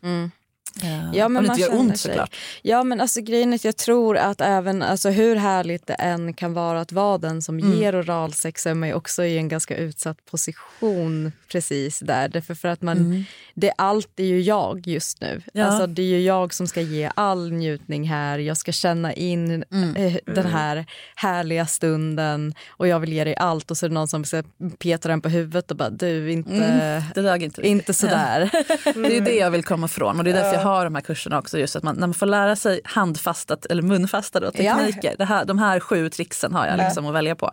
Mm. Ja, men om det man inte gör ont sig- såklart. Ja men alltså grejen är att jag tror att även alltså, hur härligt det än kan vara att vara den som Mm. ger oralsex är man ju också i en ganska utsatt position precis där. Därför för att man, det, allt är ju jag just nu. Mm. Ja. Alltså, det är ju jag som ska ge all njutning här. Jag ska känna in Mm. eh, den här härliga stunden och jag vill ge dig allt och så är det någon som ska peta den på huvudet och bara du inte, Det dög inte inte sådär. <laughs> Det är det jag vill komma ifrån och det är därför jag har de här kurserna också. Just att man, när man får lära sig handfastat eller munfasta då, tekniker. Det här, de här sju tricksen har jag liksom att välja på.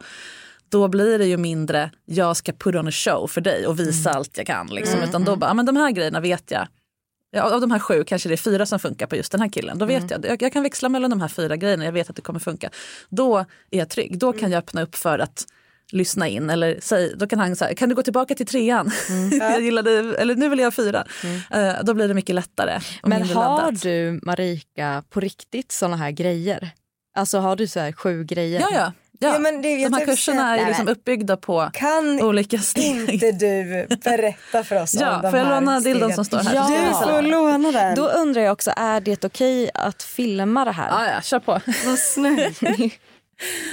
Då blir det ju mindre jag ska put on a show för dig och visa allt jag kan. Liksom. Utan då bara, ja, men de här grejerna vet jag. Ja, av de här sju kanske det är fyra som funkar på just den här killen. Då vet jag, jag, jag kan växla mellan de här fyra grejerna, jag vet att det kommer funka. Då är jag trygg, då kan jag öppna upp för att lyssna in eller säg, då kan han säga, kan du gå tillbaka till trean? <laughs> jag gillade, eller nu vill jag ha fyra. Eh, då blir det mycket lättare. Men har laddat. du, Marika, på riktigt såna här grejer? Alltså har du så här sju grejer? Ja, ja. ja. Ja, men det- de här tänkte kurserna är liksom uppbyggda på Kan olika steg. inte du berätta för oss <laughs> Ja, om de får jag här låna dildon som står här? Ja. Du får låna den. Då undrar jag också, är det okej att filma det här? Ja, ja, kör på. Vad snällt. <laughs>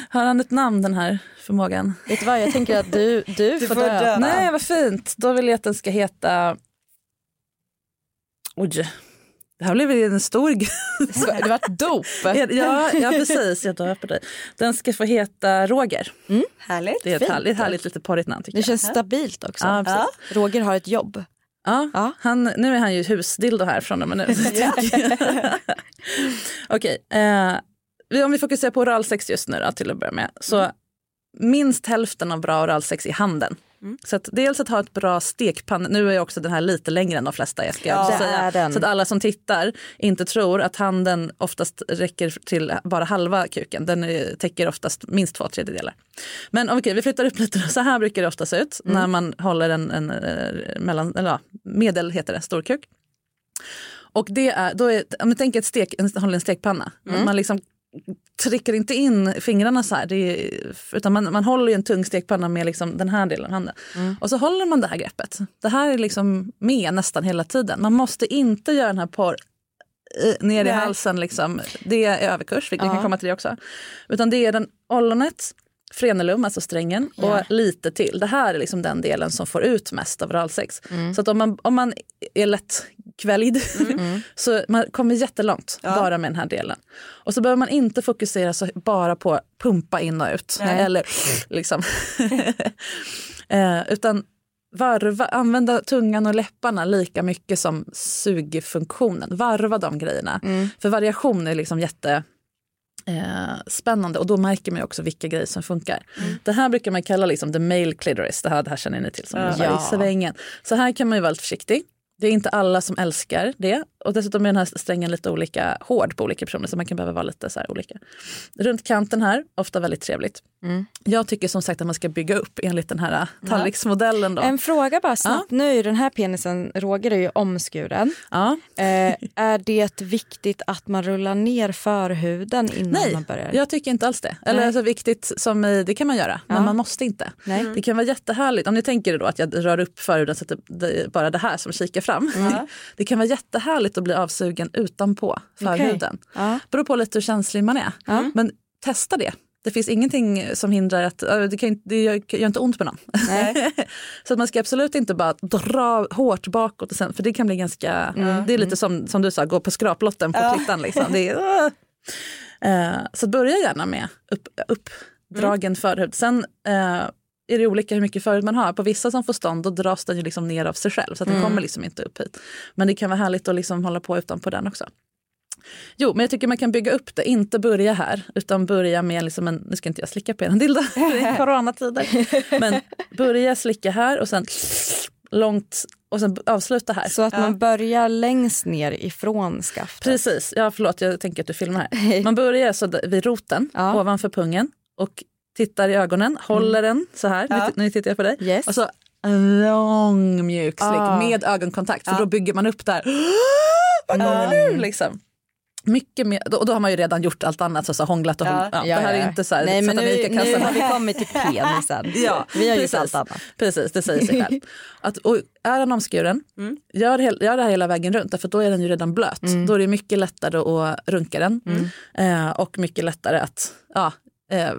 Har han ett namn den här förmågan? Vet du vad, jag tänker att du, du, får, får döpa. döpa. Nej, vad fint. Då vill jag att den ska heta... Oj. Det här blev en stor grej. Det var ett dop. <laughs> Ja, ja, precis. Jag döper dig. Den ska få heta Roger. Härligt. Det är ett Fint. härligt, härligt lite porrigt namn tycker Det jag. känns stabilt också. Ja, precis. Roger har ett jobb. Ja, Ja. Han, nu är han ju husdildo här från och med nu. <laughs> <laughs> Okej, eh, om vi fokuserar på oralsex just nu då, till att börja med. Så minst hälften av bra oralsex i handen. Så att dels att ha ett bra stekpanna, nu är också den här lite längre än de flesta jag ska Ja, säga. Så att alla som tittar inte tror att handen oftast räcker till bara halva kuken. Den täcker oftast minst två tredjedelar. Men okej, vi flyttar upp lite. Så här brukar det ofta se ut när man håller en, en, eh, mellan, eller ja, medel heter det, storkuk. Och det är, då är, om du tänker ett stek, en, håller en stekpanna. Man liksom trycker inte in fingrarna så här. Är, utan man, man håller ju en tung stekpanna med liksom den här delen av handen. Och så håller man det här greppet. Det här är liksom med nästan hela tiden. Man måste inte göra den här porr eh, ner i Nej. halsen. Liksom. Det är överkurs, vi Ja. kan komma till det också. Utan det är den ollonet, frenulum, alltså strängen, och lite till. Det här är liksom den delen som får ut mest av oralsex. Så att om man, om man är lättkväljd <laughs> så man kommer jättelångt bara med den här delen. Och så behöver man inte fokusera så bara på pumpa in och ut. Eller <laughs> liksom. <laughs> eh, utan varva, använda tungan och läpparna lika mycket som sugfunktionen. Varva de grejerna. För variation är liksom jätte eh, spännande och då märker man också vilka grejer som funkar. Det här brukar man kalla liksom the male clitoris, det här, det här känner ni till som Ja. Så här kan man ju vara lite försiktig. Det är inte alla som älskar det. Och dessutom är den här strängen lite olika hård på olika personer så man kan behöva vara lite så här olika. Runt kanten här, ofta väldigt trevligt. Jag tycker som sagt att man ska bygga upp enligt den här tallriksmodellen. Då. En fråga bara snabbt. Nu är ju den här penisen, Roger är ju omskuren. Ja. Eh, är det viktigt att man rullar ner förhuden innan man Nej, börjar? jag tycker inte alls det. Eller Nej. alltså viktigt som i, det kan man göra, men Ja. man måste inte. Nej. Det kan vara jättehärligt, om ni tänker er då att jag rör upp förhuden så att det, det är bara det här som kikar fram. <laughs> Det kan vara jättehärligt att bli avsugen utanpå förhuden. Ja. Beror på lite hur känslig man är. Men testa det. Det finns ingenting som hindrar att, det, kan, det gör, inte ont på någon. <laughs> så att man ska absolut inte bara dra hårt bakåt, och sen, för det kan bli ganska, mm. det är lite som, som du sa, gå på skraplotten på ja. klittan. Liksom. Det är, uh, <laughs> så börja gärna med upp, uppdragen mm. förhud. Sen uh, är det olika hur mycket förhud man har. På vissa som får stånd då dras den ju liksom ner av sig själv så att den mm. kommer liksom inte upp hit. Men det kan vara härligt att liksom hålla på utanpå den också. Jo, men jag tycker man kan bygga upp det. Inte börja här, utan börja med liksom en... Nu ska inte jag slicka på en dildo, <laughs> det är <laughs> coronatider. Men börja slicka här och sen långt och sen avsluta här. Så att ja. man börjar längst ner ifrån skaftet? Precis. Ja, förlåt, jag tänker att du filmar här. <laughs> Man börjar så vid roten, ja. ovanför pungen och tittar i ögonen, håller mm. den så här. Ja. Nu, nu tittar jag på dig. Yes. Och så lång mjuk slick ah. med ögonkontakt, för då bygger man upp där. <gasps> Mm. Liksom. Mycket mer, och då har man ju redan gjort allt annat, så, så hånglat och ja, ja, Det här är inte så här, Nej, men nu, nu har vi kommit till penisen. <laughs> ja, vi har gjort allt annat. Precis, det säger sig själv. <laughs> Att, och är den omskuren, mm. gör, gör det här hela vägen runt, för då är den ju redan blöt. Mm. Då är det mycket lättare att runka den mm. eh, och mycket lättare att ja, eh,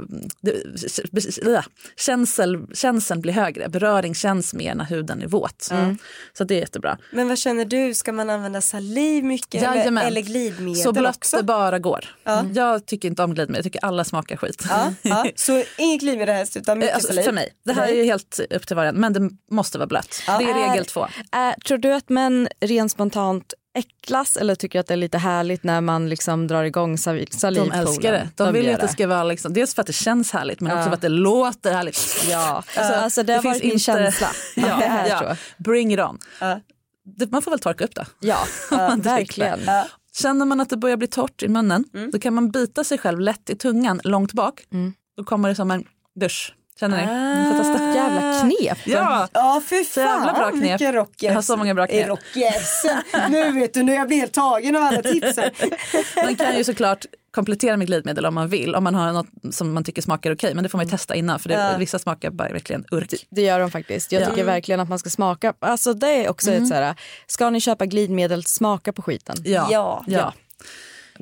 känsel, känseln blir högre, beröring känns mer när huden är våt. Mm. Så det är jättebra. Men vad känner du, ska man använda saliv mycket eller, eller glidmedel Så blött också? det bara går. Ja. Jag tycker inte om glidmedel, jag tycker alla smakar skit. Ja, ja. <laughs> Så inget glidmedel helst utan mycket alltså, saliv? För mig, det här är ju helt upp till varje men det måste vara blött. Det är regel två. Är, tror du att män rent spontant äcklas eller tycker att det är lite härligt när man liksom drar igång salivpoolen? De älskar det. De, de vill att det ska vara liksom, dels för att det känns härligt men ja. också för att det låter härligt. Ja, alltså, alltså det, det har varit min inte... känsla. <laughs> ja, det är ja. Bring it on. Uh. Det, man får väl torka upp <laughs> det. Ja, uh, verkligen. Uh. Känner man att det börjar bli torrt i munnen mm. då kan man bita sig själv lätt i tungan långt bak. Mm. Då kommer det som en dusch. Känner ni? Ah, testa. Jävla knep. Ja, ja fy fan jävla bra knep. vilka rockers. Jag har så många bra knep. Rockers. nu vet du, nu jag blir helt tagen av alla tipsen. <laughs> man kan ju såklart komplettera med glidmedel om man vill, om man har något som man tycker smakar okej. Men det får man ju testa innan för det, ja. vissa smakar bara verkligen urk. Det, det gör de faktiskt. Jag tycker verkligen att man ska smaka. Alltså det är också mm. ett så här, ska ni köpa glidmedel, smaka på skiten. Ja. ja. ja.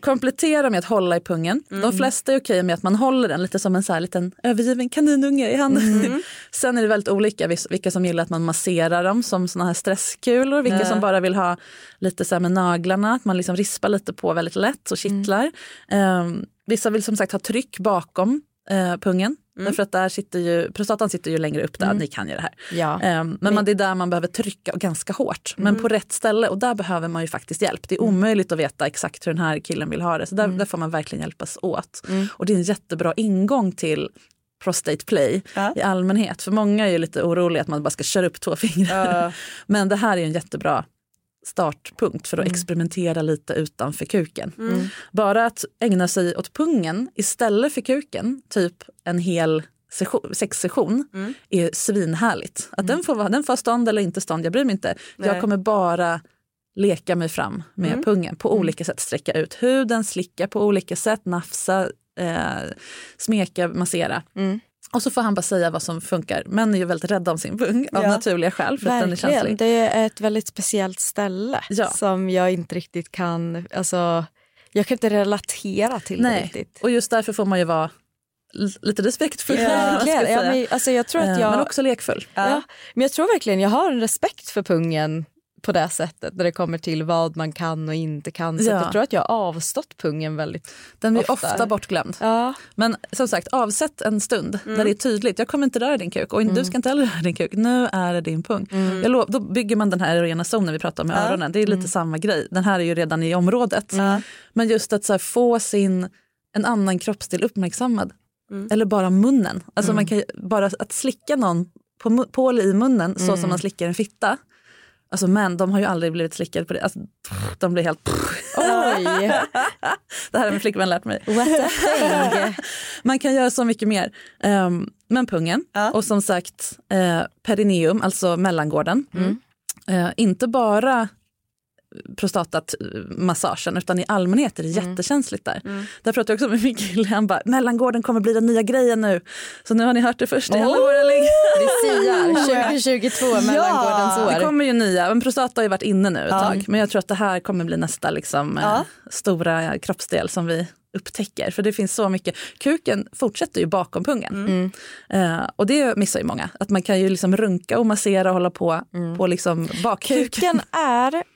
Komplettera med att hålla i pungen. Mm. De flesta är okej med att man håller den lite som en så här liten övergiven kaninunge i handen. Mm. <laughs> Sen är det väldigt olika vilka som gillar att man masserar dem som såna här stresskulor. Vilka mm. som bara vill ha lite så med naglarna, att man liksom rispar lite på väldigt lätt och kittlar. Um, vissa vill som sagt ha tryck bakom uh, pungen. Mm. Därför att där sitter ju, prostatan sitter ju längre upp där, mm. ni kan ju det här. Ja. Um, men man, det är där man behöver trycka ganska hårt. Mm. Men på rätt ställe och där behöver man ju faktiskt hjälp. Det är mm. omöjligt att veta exakt hur den här killen vill ha det. Så där, mm. där får man verkligen hjälpas åt. Mm. Och det är en jättebra ingång till prostate play ja. i allmänhet. För många är ju lite oroliga att man bara ska köra upp två fingrar. Uh. <laughs> Men det här är en jättebra startpunkt för att mm. experimentera lite utanför kuken. Mm. Bara att ägna sig åt pungen istället för kuken, typ en hel sexsession mm. är svinhärligt. Att den, får, den får stånd eller inte stånd, jag bryr mig inte. Nej. Jag kommer bara leka mig fram med mm. pungen på olika sätt, sträcka ut huden, slicka på olika sätt, nafsa, eh, smeka, massera. Och så får han bara säga vad som funkar. Män är ju väldigt rädda om sin pung av ja. naturliga skäl. För Verkligen. den är känslig. Det är ett väldigt speciellt ställe ja. som jag inte riktigt kan... Alltså, jag kan inte relatera till Nej. det riktigt. Och just därför får man ju vara lite respektfull. Ja, <laughs> ja, men, alltså jag tror att eh, jag, men också lekfull. Ja. men jag tror verkligen jag har en respekt för pungen på det sättet när det kommer till vad man kan och inte kan. Så ja. jag tror att jag har avstått pungen väldigt Den blir ofta, ofta bortglömd. Ja. Men som sagt, avsätt en stund mm. där det är tydligt. Jag kommer inte röra din kuk och mm. du ska inte heller röra din kuk. Nu är det din pung. Mm. Lov, då bygger man den här erogena zonen vi pratar om med ja. öronen. Det är lite mm. samma grej. Den här är ju redan i området. Men just att så få sin, en annan kroppsdel uppmärksammad. Mm. Eller bara munnen. Alltså man kan bara att slicka någon på, på eller i munnen så som man slickar en fitta Alltså män, de har ju aldrig blivit slickade på det. Alltså, de blir helt... Oj! <laughs> det här har min flickvän lärt mig. What a thing. <laughs> Man kan göra så mycket mer. Um, men pungen ja. och som sagt uh, perineum, alltså mellangården. Mm. Uh, inte bara prostatatmassagen utan i allmänhet är det mm. jättekänsligt där. Mm. Där pratade jag också med min kille, han bara mellangården kommer bli den nya grejen nu. Så nu har ni hört det först i alla våra ligg. Vi siar <laughs> 2022 mellangårdens år. Det kommer ju nya, men prostata har ju varit inne nu ett ja. tag men jag tror att det här kommer bli nästa liksom, ja. eh, stora kroppsdel som vi upptäcker. För det finns så mycket. Kuken fortsätter ju bakom pungen. Mm. Uh, och det missar ju många. Att man kan ju liksom runka och massera och hålla på mm. på liksom bakkuken. Kuken är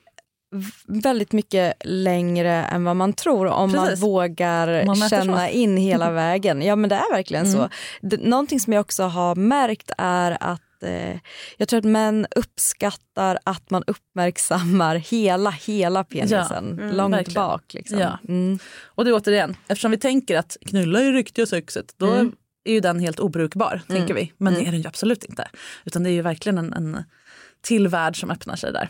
väldigt mycket längre än vad man tror om Precis. man vågar man känna så. in hela <laughs> vägen. Ja men det är verkligen mm. så. Det, någonting som jag också har märkt är att eh, jag tror att män uppskattar att man uppmärksammar hela, hela penisen ja, mm, långt verkligen. bak. Liksom. Ja. Mm. Och det återigen, eftersom vi tänker att knulla är riktiga sexet, då mm. är ju den helt obrukbar, tänker mm. vi. Men det mm. är den ju absolut inte. Utan det är ju verkligen en, en till värld som öppnar sig där.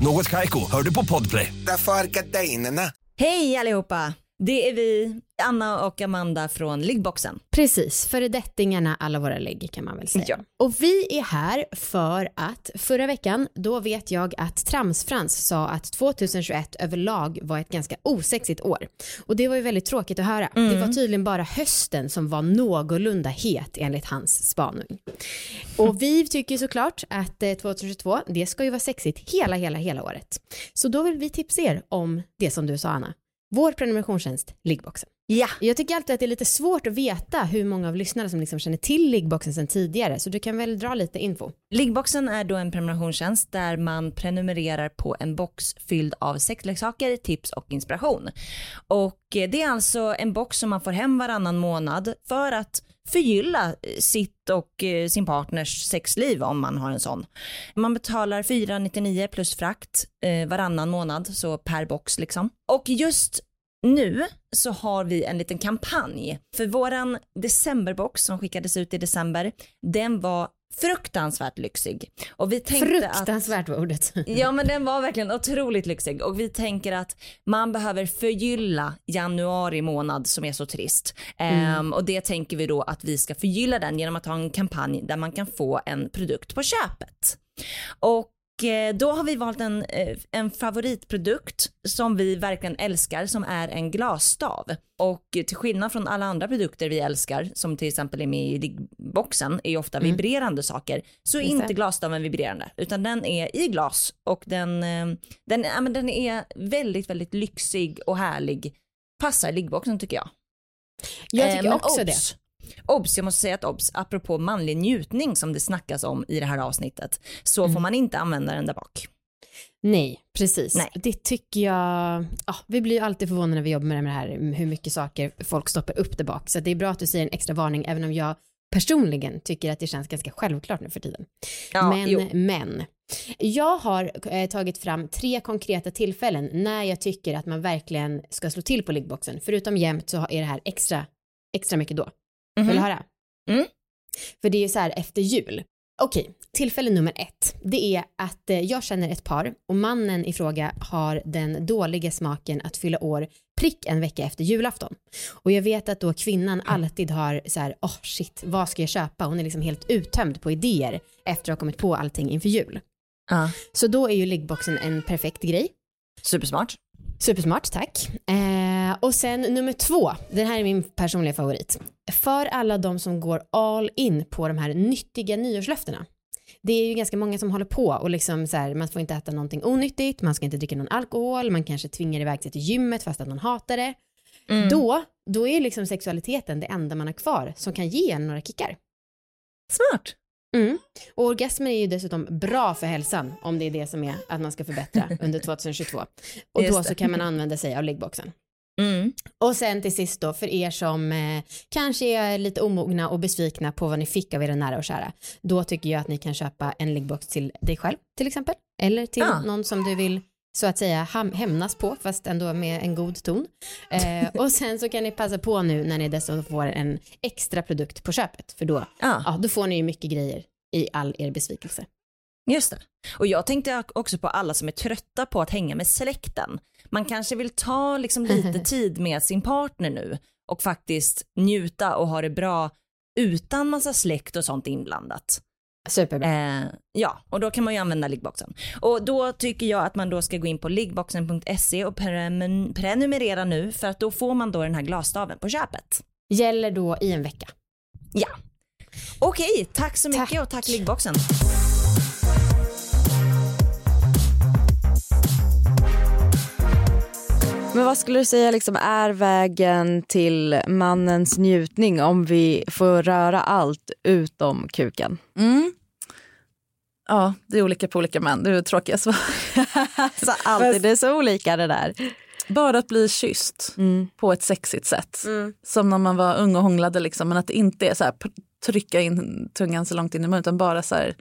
Något kajko, hör du på podplay. Därför. Hej allihopa! Det är vi, Anna och Amanda från Liggboxen. Precis, föredettingarna alla våra ligg kan man väl säga. Ja. Och vi är här för att förra veckan, då vet jag att Tramsfrans sa att 2021 överlag var ett ganska osexigt år. Och det var ju väldigt tråkigt att höra. Mm. Det var tydligen bara hösten som var någorlunda het enligt hans spaning. Och vi tycker såklart att 2022, eh, det ska ju vara sexigt hela, hela, hela året. Så då vill vi tipsa er om det som du sa Anna vår prenumerationstjänst Liggboxen. Ja. Jag tycker alltid att det är lite svårt att veta hur många av lyssnarna som liksom känner till Liggboxen sedan tidigare, så du kan väl dra lite info. Liggboxen är då en prenumerationstjänst där man prenumererar på en box fylld av sexleksaker, tips och inspiration. Och det är alltså en box som man får hem varannan månad för att förgylla eh, sitt och eh, sin partners sexliv om man har en sån. Man betalar 499 plus frakt eh, varannan månad, så per box liksom. Och just nu så har vi en liten kampanj för våran decemberbox som skickades ut i december. Den var fruktansvärt lyxig. Och vi tänkte fruktansvärt var ordet. <laughs> ja men den var verkligen otroligt lyxig och vi tänker att man behöver förgylla januari månad som är så trist. Mm. Um, och det tänker vi då att vi ska förgylla den genom att ha en kampanj där man kan få en produkt på köpet. Och då har vi valt en, eh, en favoritprodukt som vi verkligen älskar som är en glasstav. Och till skillnad från alla andra produkter vi älskar som till exempel är med i boxen är ofta mm. vibrerande saker så är inte glasstaven vibrerande utan den är i glas och den, eh, den, ja, men den är väldigt väldigt lyxig och härlig. Passar liggboxen tycker jag. Jag tycker eh, också obs, det. Obs, jag måste säga att obs, apropå manlig njutning som det snackas om i det här avsnittet, så mm. får man inte använda den där bak. Nej, precis. Nej. Det tycker jag, ja, vi blir ju alltid förvånade när vi jobbar med det här, hur mycket saker folk stoppar upp där bak. Så det är bra att du säger en extra varning, även om jag personligen tycker att det känns ganska självklart nu för tiden. Ja, men, jo. men. Jag har eh, tagit fram tre konkreta tillfällen när jag tycker att man verkligen ska slå till på liggboxen. Förutom jämt så är det här extra, extra mycket då. Mm. Vill du höra? Mm. För det är ju så här efter jul. Okej, tillfälle nummer ett. Det är att eh, jag känner ett par och mannen i fråga har den dåliga smaken att fylla år prick en vecka efter julafton. Och jag vet att då kvinnan alltid har så här, åh oh shit, vad ska jag köpa? Hon är liksom helt uttömd på idéer efter att ha kommit på allting inför jul. Uh. Så då är ju liggboxen en perfekt grej. Supersmart. Supersmart, tack. Eh, och sen nummer två, den här är min personliga favorit. För alla de som går all in på de här nyttiga nyårslöftena. Det är ju ganska många som håller på och liksom så här, man får inte äta någonting onyttigt, man ska inte dricka någon alkohol, man kanske tvingar iväg sig till gymmet fast att man hatar det. Mm. Då, då är liksom sexualiteten det enda man har kvar som kan ge en några kickar. Smart. Mm. Och orgasmer är ju dessutom bra för hälsan om det är det som är att man ska förbättra <laughs> under 2022. Och då så kan man använda sig av liggboxen. Mm. Och sen till sist då för er som eh, kanske är lite omogna och besvikna på vad ni fick av era nära och kära. Då tycker jag att ni kan köpa en liggbox till dig själv till exempel. Eller till ah. någon som du vill så att säga hämnas på, fast ändå med en god ton. Eh, och sen så kan ni passa på nu när ni dessutom får en extra produkt på köpet, för då, ja. ja då får ni ju mycket grejer i all er besvikelse. Just det. Och jag tänkte också på alla som är trötta på att hänga med släkten. Man kanske vill ta liksom lite <laughs> tid med sin partner nu och faktiskt njuta och ha det bra utan massa släkt och sånt inblandat. Superbra. Eh, ja, och då kan man ju använda liggboxen. Och då tycker jag att man då ska gå in på liggboxen.se och prenumerera nu för att då får man då den här glasstaven på köpet. Gäller då i en vecka. Ja. Okej, tack så mycket tack. och tack liggboxen. Men vad skulle du säga liksom är vägen till mannens njutning om vi får röra allt utom kuken? Mm. Ja, det är olika på olika män. Det är tråkiga svar. <laughs> så alltid, det är så olika det där. Bara att bli kysst mm. på ett sexigt sätt. Mm. Som när man var ung och hånglade, liksom, men att det inte är så här, trycka in tungan så långt in i munnen utan bara så här,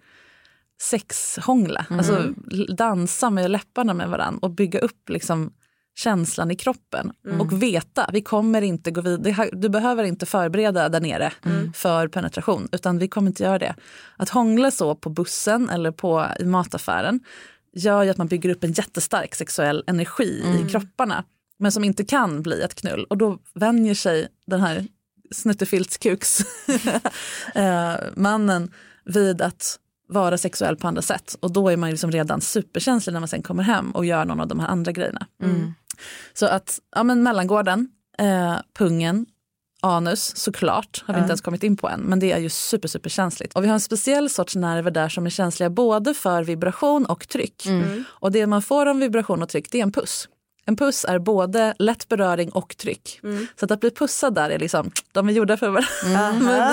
sexhångla. Mm. Alltså dansa med läpparna med varandra och bygga upp liksom, känslan i kroppen mm. och veta, vi kommer inte gå vidare. Du behöver inte förbereda där nere mm. för penetration utan vi kommer inte göra det. Att hångla så på bussen eller på, i mataffären gör ju att man bygger upp en jättestark sexuell energi mm. i kropparna men som inte kan bli ett knull och då vänjer sig den här snuttefiltskuks <laughs> eh, mannen vid att vara sexuell på andra sätt och då är man liksom redan superkänslig när man sen kommer hem och gör någon av de här andra grejerna. Mm. Så att ja, men mellangården, eh, pungen, anus såklart har vi inte ens kommit in på än men det är ju super super känsligt. Och vi har en speciell sorts nerver där som är känsliga både för vibration och tryck. Mm. Och det man får av vibration och tryck det är en puss. En puss är både lätt beröring och tryck. Mm. Så att, att bli pussad där är liksom, de är gjorda för varandra. Mm. <laughs>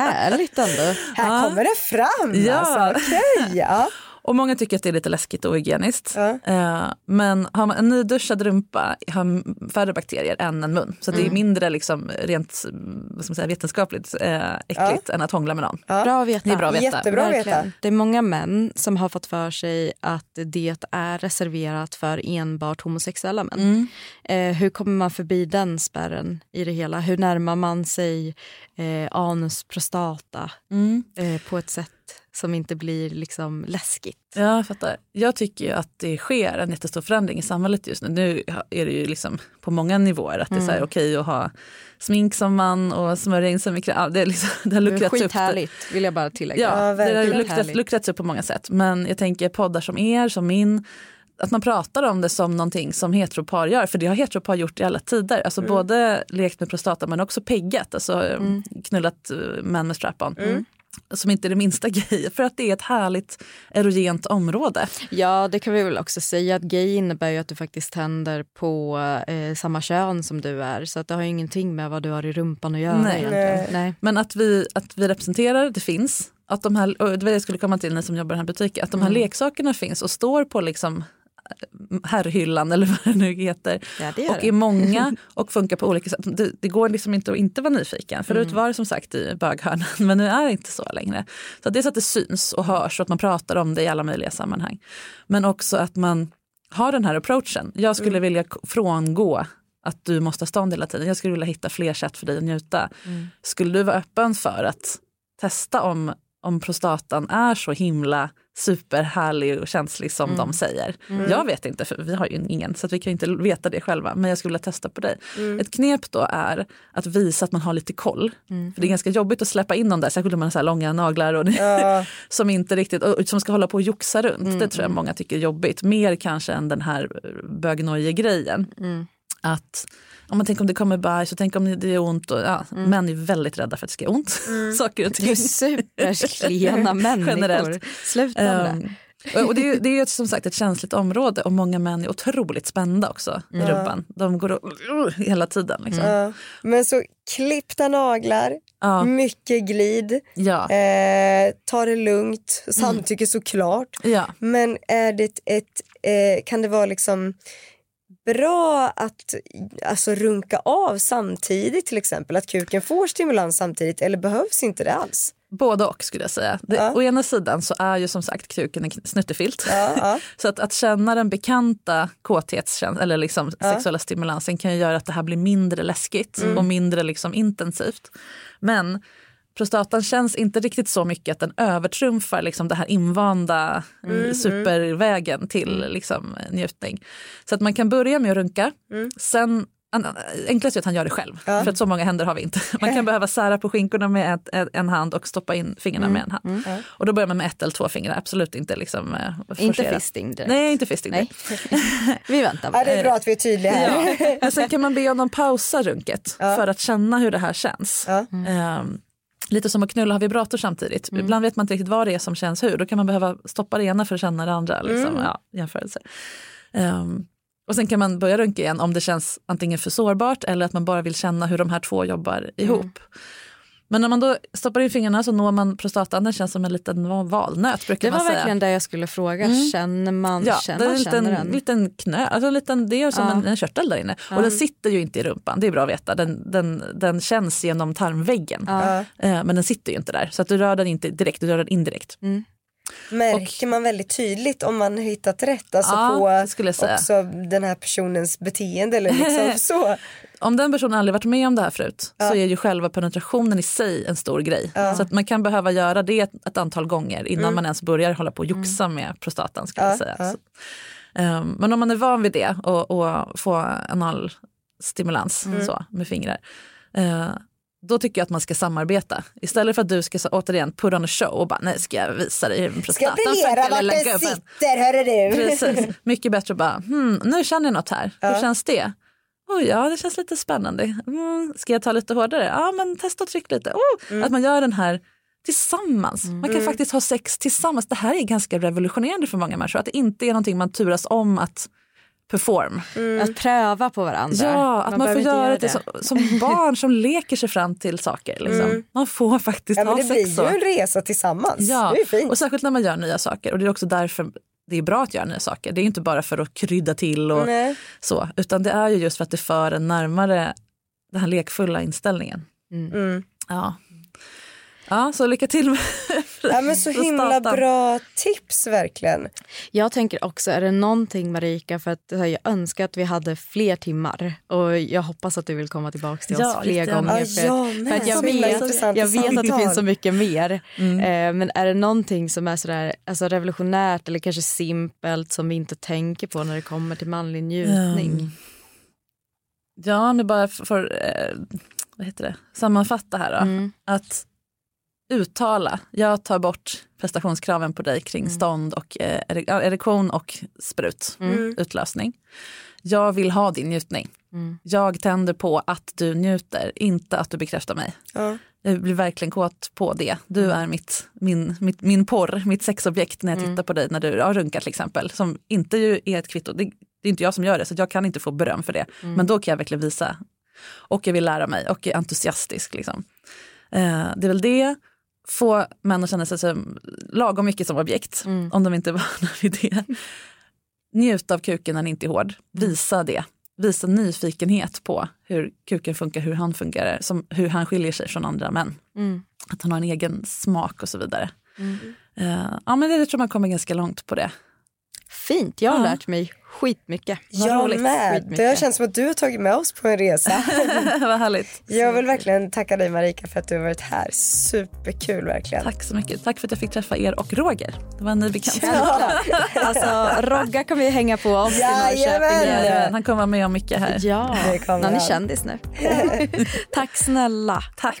Härligt ändå. Här kommer det fram ja. alltså. Okay, ja. Och många tycker att det är lite läskigt och hygieniskt. Ja. Eh, men har man en nyduschad rumpa har färre bakterier än en mun. Så mm. det är mm. mindre liksom, rent vad ska man säga, vetenskapligt eh, äckligt ja. än att hångla med någon. Ja. Bra att veta. Det är bra att veta. Jättebra att veta. Det är många män som har fått för sig att det är reserverat för enbart homosexuella män. Mm. Eh, hur kommer man förbi den spärren i det hela? Hur närmar man sig eh, anus prostata mm. eh, på ett sätt som inte blir liksom läskigt. Ja, jag fattar. Jag tycker ju att det sker en jättestor förändring i samhället just nu. Nu är det ju liksom på många nivåer att det är mm. okej att ha smink som man och smörja in sig med kräm. Det, är liksom, det har luckrats upp. Skithärligt vill jag bara tillägga. Ja, ja det har luckrats, luckrats upp på många sätt. Men jag tänker poddar som er, som min, att man pratar om det som någonting som heteropar gör. För det har heteropar gjort i alla tider. Alltså mm. både lekt med prostata men också peggat, alltså mm. knullat eh, män med strap-on. Mm som inte är det minsta <laughs> gay, för att det är ett härligt erogent område. Ja, det kan vi väl också säga att gay innebär ju att du faktiskt tänder på eh, samma kön som du är. Så att det har ingenting med vad du har i rumpan att göra. Nej. Nej. Nej. Men att vi, att vi representerar, det finns. Att de här, det var det jag skulle komma till ni som jobbar i den här butiken, att de här mm. leksakerna finns och står på liksom herrhyllan eller vad det nu heter. Ja, det och det. är många <laughs> och funkar på olika sätt. Det, det, går liksom inte att inte vara nyfiken. Förut mm. var det som sagt i böghörnan <laughs> men nu är det inte så längre. Så det är så att det syns och hörs och att man pratar om det i alla möjliga sammanhang. Men också att man har den här approachen. Jag skulle mm. vilja frångå att du måste ha stånd hela tiden. Jag skulle vilja hitta fler sätt för dig att njuta. Mm. Skulle du vara öppen för att testa om, om prostatan är så himla superhärlig och känslig som mm. de säger. Mm. Jag vet inte, för vi har ju ingen så vi kan inte veta det själva. Men jag skulle vilja testa på dig. Mm. Ett knep då är att visa att man har lite koll. Mm. För Det är ganska jobbigt att släppa in dem där, särskilt om man har så långa naglar och ja. <laughs> som inte riktigt, och, som ska hålla på och joxa runt. Mm, det tror jag mm. många tycker är jobbigt. Mer kanske än den här bögnoje-grejen. Att om man tänker om det kommer bajs och tänk om det är ont. Och, ja, mm. Män är väldigt rädda för att det ska göra ont. Mm. <laughs> Saker och ting. Det är superklena <laughs> människor. Generellt. Sluta um, och det är, det är som sagt ett känsligt område och många män är otroligt spända också i rumpan. De går och, uh, hela tiden. Liksom. Mm. Men så klippta naglar, ja. mycket glid, ja. eh, ta det lugnt, samtycke mm. såklart. Ja. Men är det ett, eh, kan det vara liksom bra att alltså, runka av samtidigt till exempel? Att kuken får stimulans samtidigt eller behövs inte det alls? Både och skulle jag säga. Det, ja. Å ena sidan så är ju som sagt kuken en snuttefilt. Ja, ja. <laughs> så att, att känna den bekanta kåthetskänslan eller liksom sexuella stimulansen kan ju göra att det här blir mindre läskigt mm. och mindre liksom intensivt. Men prostatan känns inte riktigt så mycket att den övertrumfar liksom det här invanda mm, mm. supervägen till liksom, njutning. Så att man kan börja med att runka, mm. sen Enklast är att han gör det själv, ja. för att så många händer har vi inte. Man kan behöva sära på skinkorna med ett, ett, en hand och stoppa in fingrarna mm. med en hand. Mm. Ja. Och då börjar man med ett eller två fingrar, absolut inte liksom eh, Inte fisting direkt. Nej, inte fisting Nej. <laughs> vi väntar. Ja, det är bra att vi är tydliga här. Ja. Sen kan man be honom pausa runket för att känna hur det här känns. Um, lite som att knulla har vibrator samtidigt. Mm. Ibland vet man inte riktigt vad det är som känns hur. Då kan man behöva stoppa det ena för att känna det andra. Liksom. Mm. Ja, jämförelse. Um, och sen kan man börja runka igen om det känns antingen för sårbart eller att man bara vill känna hur de här två jobbar ihop. Mm. Men när man då stoppar in fingrarna så når man prostatan, den känns som en liten valnöt brukar man säga. Det var verkligen det jag skulle fråga, mm. känner man, ja, känner, känner den? En liten knö, alltså en liten, det är som ja. en, en körtel där inne. Ja. Och den sitter ju inte i rumpan, det är bra att veta. Den, den, den känns genom tarmväggen. Ja. Eh, men den sitter ju inte där, så att du rör den inte direkt, du rör den indirekt. Mm. Märker och, man väldigt tydligt om man hittat rätt alltså ja, på också den här personens beteende eller liksom <laughs> så? Om den personen aldrig varit med om det här förut ja. så är ju själva penetrationen i sig en stor grej. Ja. Så att man kan behöva göra det ett, ett antal gånger innan mm. man ens börjar hålla på och joxa mm. med prostatan. Ska jag säga. Så, um, men om man är van vid det och, och få analstimulans mm. så, med fingrar uh, då tycker jag att man ska samarbeta. Istället för att du ska så, återigen put on a show och bara nej ska jag visa dig prostatan. Ska briljera vart den sitter hörru du. Precis. <laughs> Mycket bättre att bara hmm, nu känner jag något här. Ja. Hur känns det? Oh, ja det känns lite spännande. Mm, ska jag ta lite hårdare? Ja men testa och tryck lite. Oh, mm. Att man gör den här tillsammans. Mm. Man kan faktiskt ha sex tillsammans. Det här är ganska revolutionerande för många människor. Att det inte är någonting man turas om att perform. Mm. Att pröva på varandra. Ja, att man, man får göra det, Som, som, barn som leker sig fram till saker. Liksom. Mm. Man får faktiskt ja, ha sex. Det blir ju en resa tillsammans. Ja, det är fint. och särskilt när man gör nya saker. Och det är också därför det är bra att göra nya saker. Det är inte bara för att krydda till och Nej. så. Utan det är ju just för att det för en närmare den här lekfulla inställningen. Mm. mm. Ja. Ja, så lycka till med <laughs> ja, men Så himla bra tips verkligen. Jag tänker också, är det någonting Marika, för att jag önskar att vi hade fler timmar och jag hoppas att du vill komma tillbaka till oss ja, fler lite. gånger. För, ja, för att jag vet, jag vet att det finns så mycket mer. Mm. Eh, men är det någonting som är sådär, alltså revolutionärt eller kanske simpelt som vi inte tänker på när det kommer till manlig njutning? Mm. Ja, men bara för, för eh, vad heter det? sammanfatta här då. Mm. Att uttala, jag tar bort prestationskraven på dig kring mm. stånd och eh, erektion och sprut, mm. utlösning. Jag vill ha din njutning. Mm. Jag tänder på att du njuter, inte att du bekräftar mig. Ja. Jag blir verkligen kåt på det. Du mm. är mitt, min, mitt, min porr, mitt sexobjekt när jag mm. tittar på dig när du har runkat till exempel. Som inte ju är ett kvitto, det, det, är inte jag som gör det så jag kan inte få beröm för det. Mm. Men då kan jag verkligen visa. Och jag vill lära mig och är entusiastisk. Liksom. Eh, det är väl det få män att känna sig som, lagom mycket som objekt, mm. om de inte <laughs> är vana vid det. Njut av kuken när den inte är hård, visa det. Visa nyfikenhet på hur kuken funkar, hur han fungerar, som, hur han skiljer sig från andra män. Mm. Att han har en egen smak och så vidare. Mm. Uh, ja men det tror man kommer ganska långt på det. Fint, jag har ja. lärt mig skitmycket. Jag roligt. med. Skitmycket. Det känns som att du har tagit med oss på en resa. <laughs> Vad härligt. Jag vill verkligen tacka dig Marika för att du har varit här. Superkul verkligen. Tack så mycket. Tack för att jag fick träffa er och Roger. Det var en ny bekantskap. Ja. <laughs> alltså Rogga kommer vi hänga på oss ja, i Norrköping. Han kommer vara med om mycket här. Ja, han är kändis nu. <laughs> Tack snälla. Tack.